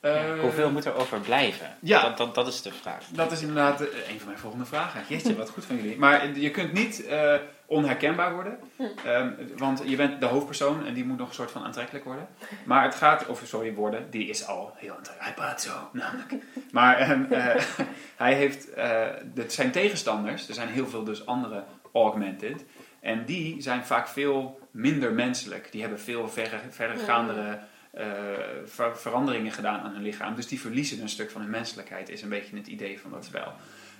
eh, Hoeveel moet er overblijven? ja. Dat, dat, dat is de vraag. Dat is inderdaad eh, een van mijn volgende vragen. Jeetje, wat goed van jullie. Maar je kunt niet eh, onherkenbaar worden. Hm. Ehm, want je bent de hoofdpersoon en die moet nog een soort van aantrekkelijk worden. Maar het gaat, of sorry, worden, die is al heel aantrekkelijk. Hij praat zo, namelijk. Maar ehm, eh, hij heeft, eh, zijn tegenstanders, er zijn heel veel dus andere augmented. En die zijn vaak veel minder menselijk. Die hebben veel verre, verregaandere eh, ver- veranderingen gedaan aan hun lichaam. Dus die verliezen een stuk van hun menselijkheid, is een beetje het idee van dat spel.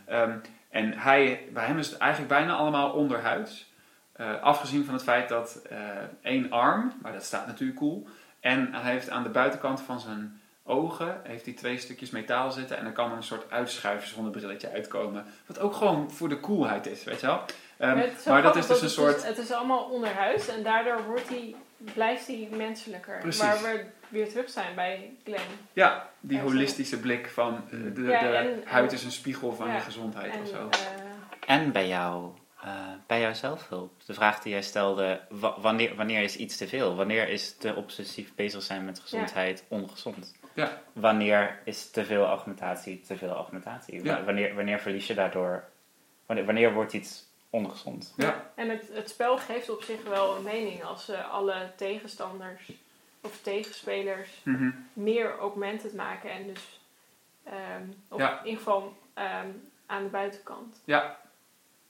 Ehm, en hij, bij hem is het eigenlijk bijna allemaal onderhuids. Eh, afgezien van het feit dat eh, één arm, maar dat staat natuurlijk cool. En hij heeft aan de buitenkant van zijn ogen heeft hij twee stukjes metaal zitten. En er kan dan een soort uitschuiverszonnebrilletje uitkomen. Wat ook gewoon voor de coolheid is, weet je wel. Ehm, Het is zo maar dat is dus een het soort... het is allemaal onderhuis en daardoor wordt hij, blijft hij menselijker. Precies. Waar we weer terug zijn bij Glenn. Ja, die holistische blik van eh, de, Ja, de en- huid is een spiegel van ja, je gezondheid En, of zo. eh, En bij jou, eh, bij jouw zelfhulp. De vraag die jij stelde, wa- wanneer, wanneer is iets te veel? Wanneer is te obsessief bezig zijn met gezondheid ongezond? Ja. Wanneer is te veel augmentatie te veel augmentatie? Ja. Wanneer, wanneer verlies je daardoor, wanneer, wanneer wordt iets ongezond? Ja. En het, het spel geeft op zich wel een mening als ze alle tegenstanders of tegenspelers Mhm. meer augmented maken en dus ehm Ja. in ieder geval ehm, aan de buitenkant. Ja.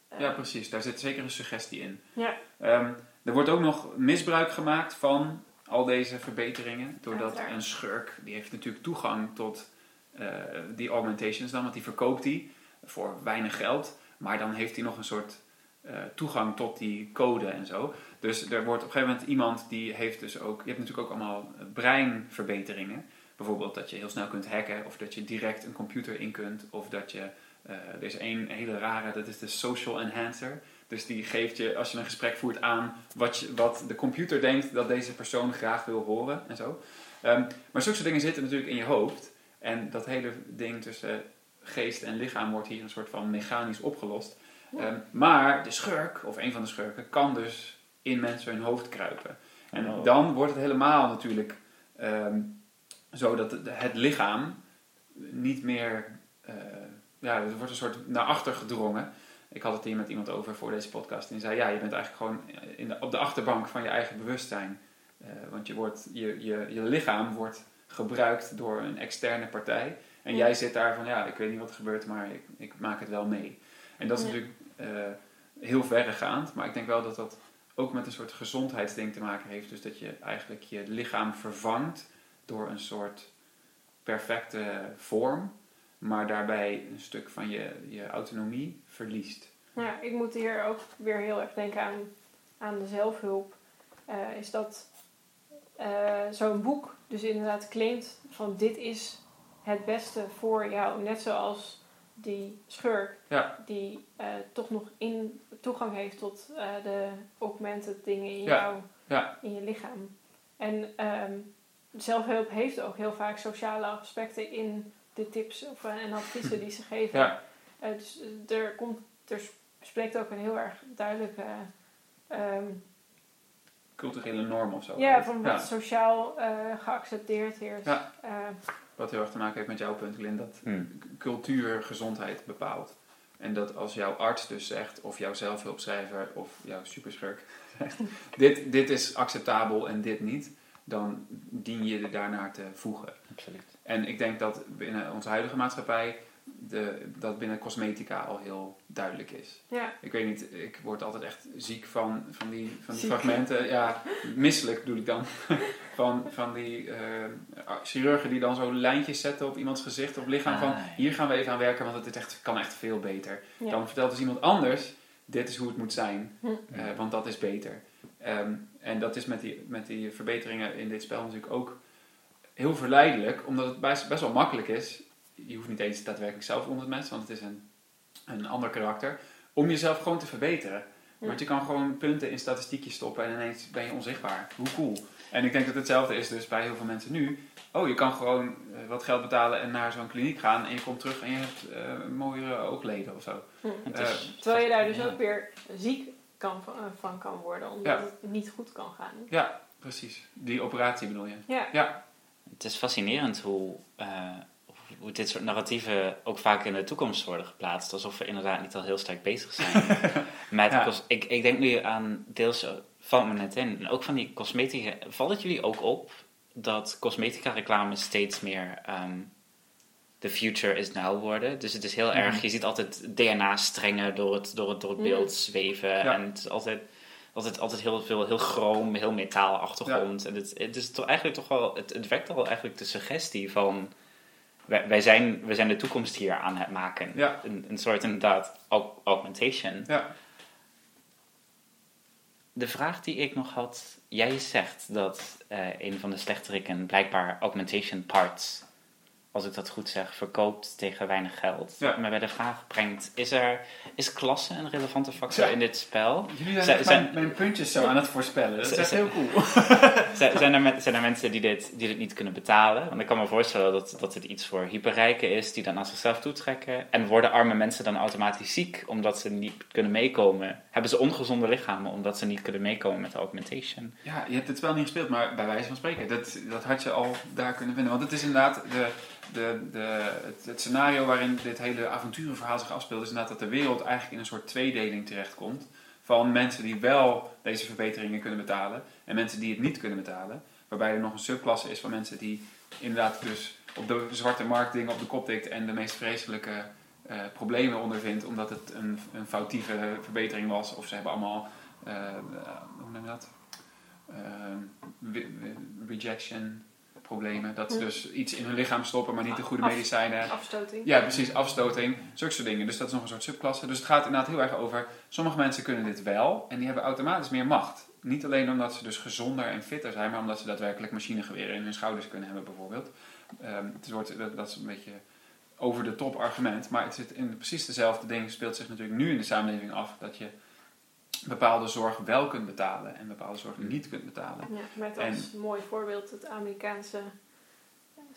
Eh, ja, precies. Daar zit zeker een suggestie in. ja, Ehm, er wordt ook nog misbruik gemaakt van al deze verbeteringen. Doordat Uiteraard. een schurk, die heeft natuurlijk toegang tot eh, die augmentations dan. Want die verkoopt die voor weinig geld. Maar dan heeft hij nog een soort eh, toegang tot die code en zo. Dus er wordt op een gegeven moment iemand die heeft dus ook... Je hebt natuurlijk ook allemaal breinverbeteringen. Bijvoorbeeld dat je heel snel kunt hacken. Of dat je direct een computer in kunt. Of dat je... eh, er is één hele rare, dat is de social enhancer. Dus die geeft je, als je een gesprek voert, aan wat, je, wat de computer denkt dat deze persoon graag wil horen en zo. Ehm, maar zulke dingen zitten natuurlijk in je hoofd. En dat hele ding tussen geest en lichaam wordt hier een soort van mechanisch opgelost. Ehm, maar de schurk, of een van de schurken, kan dus in mensen hun hoofd kruipen. En Oh. dan wordt het helemaal natuurlijk ehm, zo dat het, het lichaam niet meer... eh, ja, er wordt een soort naar achter gedrongen. Ik had het hier met iemand over voor deze podcast. En die zei, ja, je bent eigenlijk gewoon in de, op de achterbank van je eigen bewustzijn. Eh, want je, wordt, je, je, je lichaam wordt gebruikt door een externe partij. En Ja. jij zit daar van, ja, ik weet niet wat er gebeurt, maar ik, ik maak het wel mee. En dat is Ja. natuurlijk eh, heel verregaand. Maar ik denk wel dat dat ook met een soort gezondheidsding te maken heeft. Dus dat je eigenlijk je lichaam vervangt door een soort perfecte vorm. Maar daarbij een stuk van je, je autonomie verliest. ja, ik moet hier ook weer heel erg denken aan, aan de zelfhulp. eh, is dat eh, zo'n boek dus inderdaad claimt van dit is het beste voor jou. Net zoals die schurk Ja. die eh, toch nog in, toegang heeft tot eh, de augmented dingen in, Ja. jou, Ja. in je lichaam. En ehm, zelfhulp heeft ook heel vaak sociale aspecten in de tips of, eh, en adviezen die ze geven. Ja. Eh, dus er, komt, er spreekt ook een heel erg duidelijke ehm, Culturele norm of zo. ja, van wat Ja. sociaal eh, geaccepteerd is. Wat heel erg te maken heeft met jouw punt, Lin, dat Hm. k- cultuur gezondheid bepaalt. En dat als jouw arts dus zegt, of jouw zelfhulpschrijver, of jouw superschurk zegt, dit, dit is acceptabel en dit niet, dan dien je er daarnaar te voegen. Absoluut. En ik denk dat binnen onze huidige maatschappij de, dat binnen cosmetica al heel duidelijk is. ja. Ik weet niet, ik word altijd echt ziek van, van die, van die Ziek. fragmenten. Ja, misselijk bedoel ik dan. van, van die eh, chirurgen die dan zo lijntjes zetten op iemands gezicht of lichaam. Van Ah, hier gaan we even aan werken, want het is echt, kan echt veel beter. Ja. Dan vertelt dus iemand anders, dit is hoe het moet zijn. Hm. eh, want dat is beter. Ehm, en dat is met die, met die verbeteringen in dit spel natuurlijk ook heel verleidelijk. Omdat het best, best wel makkelijk is. Je hoeft niet eens daadwerkelijk zelf onder het mes, want het is een, een ander karakter. Om jezelf gewoon te verbeteren. Ja. Want je kan gewoon punten in statistiekjes stoppen en ineens ben je onzichtbaar. Hoe cool. En ik denk dat hetzelfde is dus bij heel veel mensen nu. Oh, je kan gewoon eh, wat geld betalen en naar zo'n kliniek gaan. En je komt terug en je hebt eh, mooiere oogleden of zo. Hm. Het Eh, is- Terwijl je daar dus ja. ook weer ziek kan, van, kan worden, omdat Ja. het niet goed kan gaan. Ja, precies. Die operatie bedoel je. Ja, Ja, Het is fascinerend hoe, hoe dit soort narratieven ook vaak in de toekomst worden geplaatst. Alsof we inderdaad niet al heel sterk bezig zijn met... Ja. ik, ik denk nu aan deels, eh, valt me net in, en ook van die cosmetica... Valt het jullie ook op dat cosmetica reclame steeds meer ehm the future is now worden? Dus het is heel Mhm. erg, je ziet altijd DNA-strengen door het, door het, door het Mm. beeld zweven. Ja. En het is altijd... Altijd, altijd heel veel, heel chroom, heel metaal achtergrond. En het, het is toch eigenlijk toch wel, het, het wekt al eigenlijk de suggestie van, wij, wij, zijn, wij zijn de toekomst hier aan het maken. Ja. Een, een soort inderdaad aug- augmentation. ja. De vraag die ik nog had, jij zegt dat eh, een van de slechteriken blijkbaar augmentation parts, als ik dat goed zeg, verkoopt tegen weinig geld. Ja. Maar bij de vraag brengt, is, er, is klasse een relevante factor Ja. in dit spel? Jullie zijn, Zijn- mijn, mijn puntjes zo aan het voorspellen. Dat is heel cool. Zijn, er, men- zijn er mensen die dit, die dit niet kunnen betalen? Want ik kan me voorstellen dat, dat dit iets voor hyperrijken is, die dan aan zichzelf toetrekken. En worden arme mensen dan automatisch ziek omdat ze niet kunnen meekomen? Hebben ze ongezonde lichamen omdat ze niet kunnen meekomen met de augmentation? Ja, je hebt het spel niet gespeeld, maar bij wijze van spreken, dat, dat had je al daar kunnen vinden. Want het is inderdaad, de, de, de, het, scenario waarin dit hele avonturenverhaal zich afspeelt, is inderdaad dat de wereld eigenlijk in een soort tweedeling terechtkomt. Van mensen die wel deze verbeteringen kunnen betalen en mensen die het niet kunnen betalen. Waarbij er nog een subklasse is van mensen die inderdaad dus op de zwarte markt dingen op de kop tikt en de meest vreselijke eh, problemen ondervindt omdat het een, een foutieve verbetering was. Of ze hebben allemaal, eh, eh, hoe noem je dat? Rejection problemen. Dat ze Hm. dus iets in hun lichaam stoppen, maar niet de goede Af- medicijnen. afstoting. Ja, precies, afstoting, zulke soort dingen. Dus dat is nog een soort subklasse. Dus het gaat inderdaad heel erg over, sommige mensen kunnen dit wel en die hebben automatisch meer macht. Niet alleen omdat ze dus gezonder en fitter zijn, maar omdat ze daadwerkelijk machinegeweren in hun schouders kunnen hebben bijvoorbeeld. Ehm, het wordt, dat, dat is een beetje over de top argument, maar het zit in precies dezelfde ding speelt zich natuurlijk nu in de samenleving af, dat je bepaalde zorg wel kunt betalen en bepaalde zorg niet kunt betalen. Ja, met als mooi voorbeeld het Amerikaanse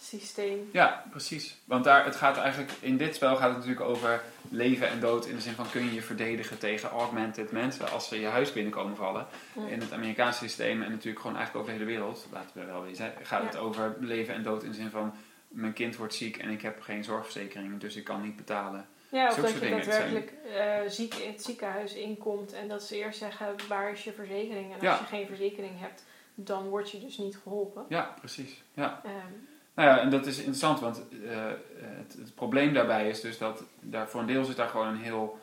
systeem. Ja, precies. Want daar, het gaat eigenlijk, in dit spel gaat het natuurlijk over leven en dood. In de zin van kun je je verdedigen tegen augmented mensen als ze je huis binnenkomen vallen. Ja. In het Amerikaanse systeem en natuurlijk gewoon eigenlijk over de hele wereld, laten we wel wezen, gaat het over leven en dood in de zin van mijn kind wordt ziek en ik heb geen zorgverzekering, dus ik kan niet betalen. Ja, of dat je dingen. Daadwerkelijk eh, ziek in het ziekenhuis inkomt en dat ze eerst zeggen waar is je verzekering. En Ja. als je geen verzekering hebt, dan word je dus niet geholpen. Ja, precies. Ja. Ehm, Nou ja, en dat is interessant, want eh, het, het probleem daarbij is dus dat daar voor een deel zit daar gewoon een heel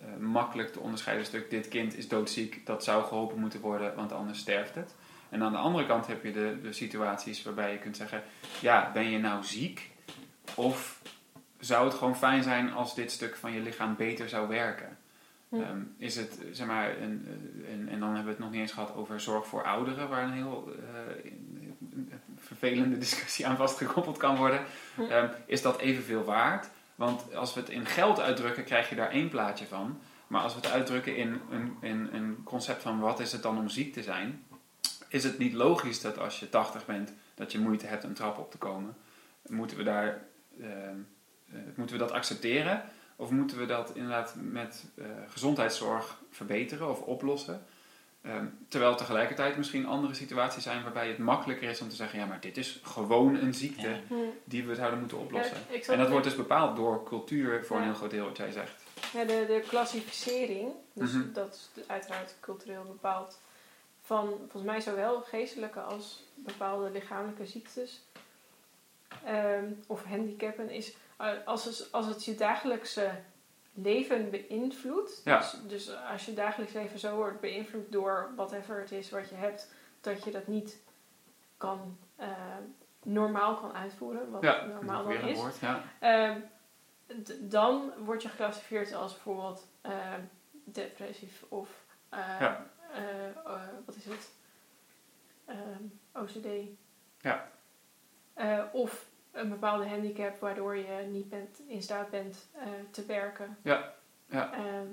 eh, makkelijk te onderscheiden stuk. Dit kind is doodziek, dat zou geholpen moeten worden, want anders sterft het. En aan de andere kant heb je de, de situaties waarbij je kunt zeggen, ja, ben je nou ziek? Of zou het gewoon fijn zijn als dit stuk van je lichaam beter zou werken? Hm. Ehm, is het, zeg maar, een, eh, en, dan hebben we het nog niet eens gehad over zorg voor ouderen, waar een heel eh, vervelende discussie aan vastgekoppeld kan worden. Hm. Ehm, is dat evenveel waard? Want als we het in geld uitdrukken, krijg je daar één plaatje van. Maar als we het uitdrukken in een, in een concept van wat is het dan om ziek te zijn, is het niet logisch dat als je 80 bent, dat je moeite hebt een trap op te komen. Moeten we, daar, ehm, eh, moeten we dat accepteren? Of moeten we dat inderdaad met eh, gezondheidszorg verbeteren of oplossen? Ehm, terwijl tegelijkertijd misschien andere situaties zijn waarbij het makkelijker is om te zeggen: ja, maar dit is gewoon een ziekte Ja. Die we zouden moeten oplossen. Ja, en dat wordt dus bepaald door cultuur voor een heel groot deel, wat jij zegt. Ja, de, de klassificering, dus Mhm. dat is uiteraard cultureel bepaald, van volgens mij zowel geestelijke als bepaalde lichamelijke ziektes ehm, of handicappen, is eh, als, het, als het je dagelijkse leven beïnvloedt, Ja. dus, dus als je dagelijks leven zo wordt beïnvloed door whatever het is wat je hebt, dat je dat niet kan, eh, normaal kan uitvoeren, wat Ja, normaal dan is. woord. Ja. Ehm, dan word je geclassificeerd als bijvoorbeeld ehm, depressief of Ja. Eh, eh, wat is het? Ehm, OCD. Ja. Eh, of een bepaalde handicap waardoor je niet bent, in staat bent eh, te werken. Ja, ja. Ehm,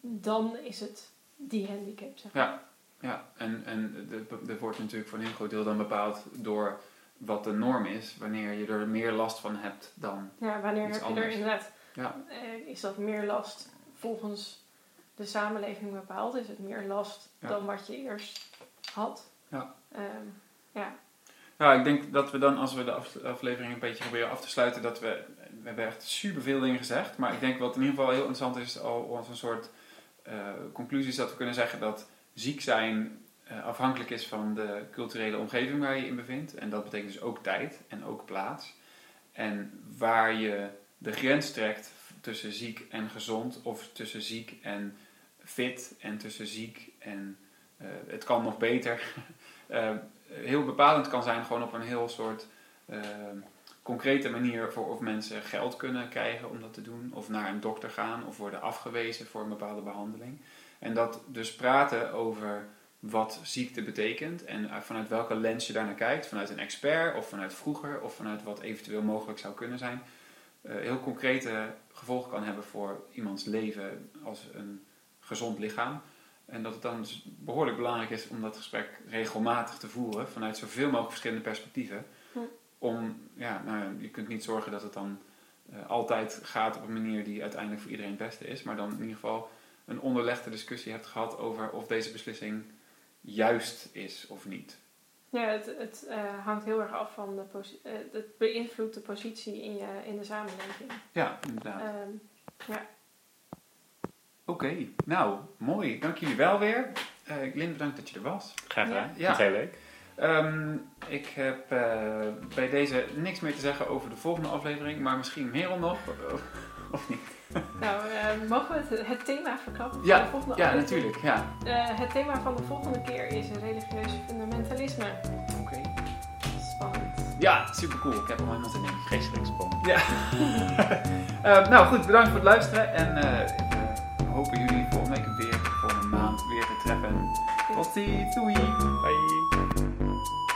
dan is het die handicap, zeg maar. Ja, ja. en, en dat wordt natuurlijk voor een heel groot deel dan bepaald door wat de norm is. Wanneer je er meer last van hebt dan. Ja, wanneer heb je er inderdaad... Ja. is dat meer last volgens de samenleving bepaald? Is het meer last Ja. dan wat je eerst had? Ja. Ehm, ja. Ja, ik denk dat we dan, als we de af- aflevering een beetje proberen af te sluiten, dat we. We hebben echt superveel dingen gezegd. Maar ik denk wat in ieder geval heel interessant is, al als een soort eh, conclusie, is dat we kunnen zeggen dat ziek zijn eh, afhankelijk is van de culturele omgeving waar je in bevindt. En dat betekent dus ook tijd en ook plaats. En waar je de grens trekt tussen ziek en gezond, of tussen ziek en fit, en tussen ziek en eh, het kan nog beter. Eh, heel bepalend kan zijn gewoon op een heel soort eh, concrete manier voor of mensen geld kunnen krijgen om dat te doen, of naar een dokter gaan, of worden afgewezen voor een bepaalde behandeling. En dat dus praten over wat ziekte betekent en eh, vanuit welke lens je daarnaar kijkt, vanuit een expert of vanuit vroeger of vanuit wat eventueel mogelijk zou kunnen zijn, heel concrete gevolgen kan hebben voor iemands leven als een gezond lichaam. En dat het dan dus behoorlijk belangrijk is om dat gesprek regelmatig te voeren vanuit zoveel mogelijk verschillende perspectieven. Hm. Om, ja, nou, je kunt niet zorgen dat het dan eh, altijd gaat op een manier die uiteindelijk voor iedereen het beste is, maar dan in ieder geval een onderlegde discussie hebt gehad over of deze beslissing juist is of niet. Ja, het, het eh, hangt heel erg af van de eh, het beïnvloedt de positie in, je, in de samenleving. Ja, inderdaad. Ehm, Oké, nou, mooi. Dank jullie wel weer. Eh Lin, bedankt dat je er was. Graag gedaan. Ja. Ja. Heel leuk. Ehm, ik heb eh, bij deze niks meer te zeggen over de volgende aflevering, maar misschien Merel nog, of, of niet? nou, eh, mogen we het, het thema verklappen van Ja, de volgende Ja, aflevering? natuurlijk. Ja. Eh, het thema van de volgende keer is religieus fundamentalisme. Oké. Spannend. Ja, super cool. Ik heb er helemaal zin in. Vreselijk spannend. Ja. Nou goed, bedankt voor het luisteren en eh, hopen jullie volgende week weer, volgende maand weer te treffen. Tot ziens, doei! Bye.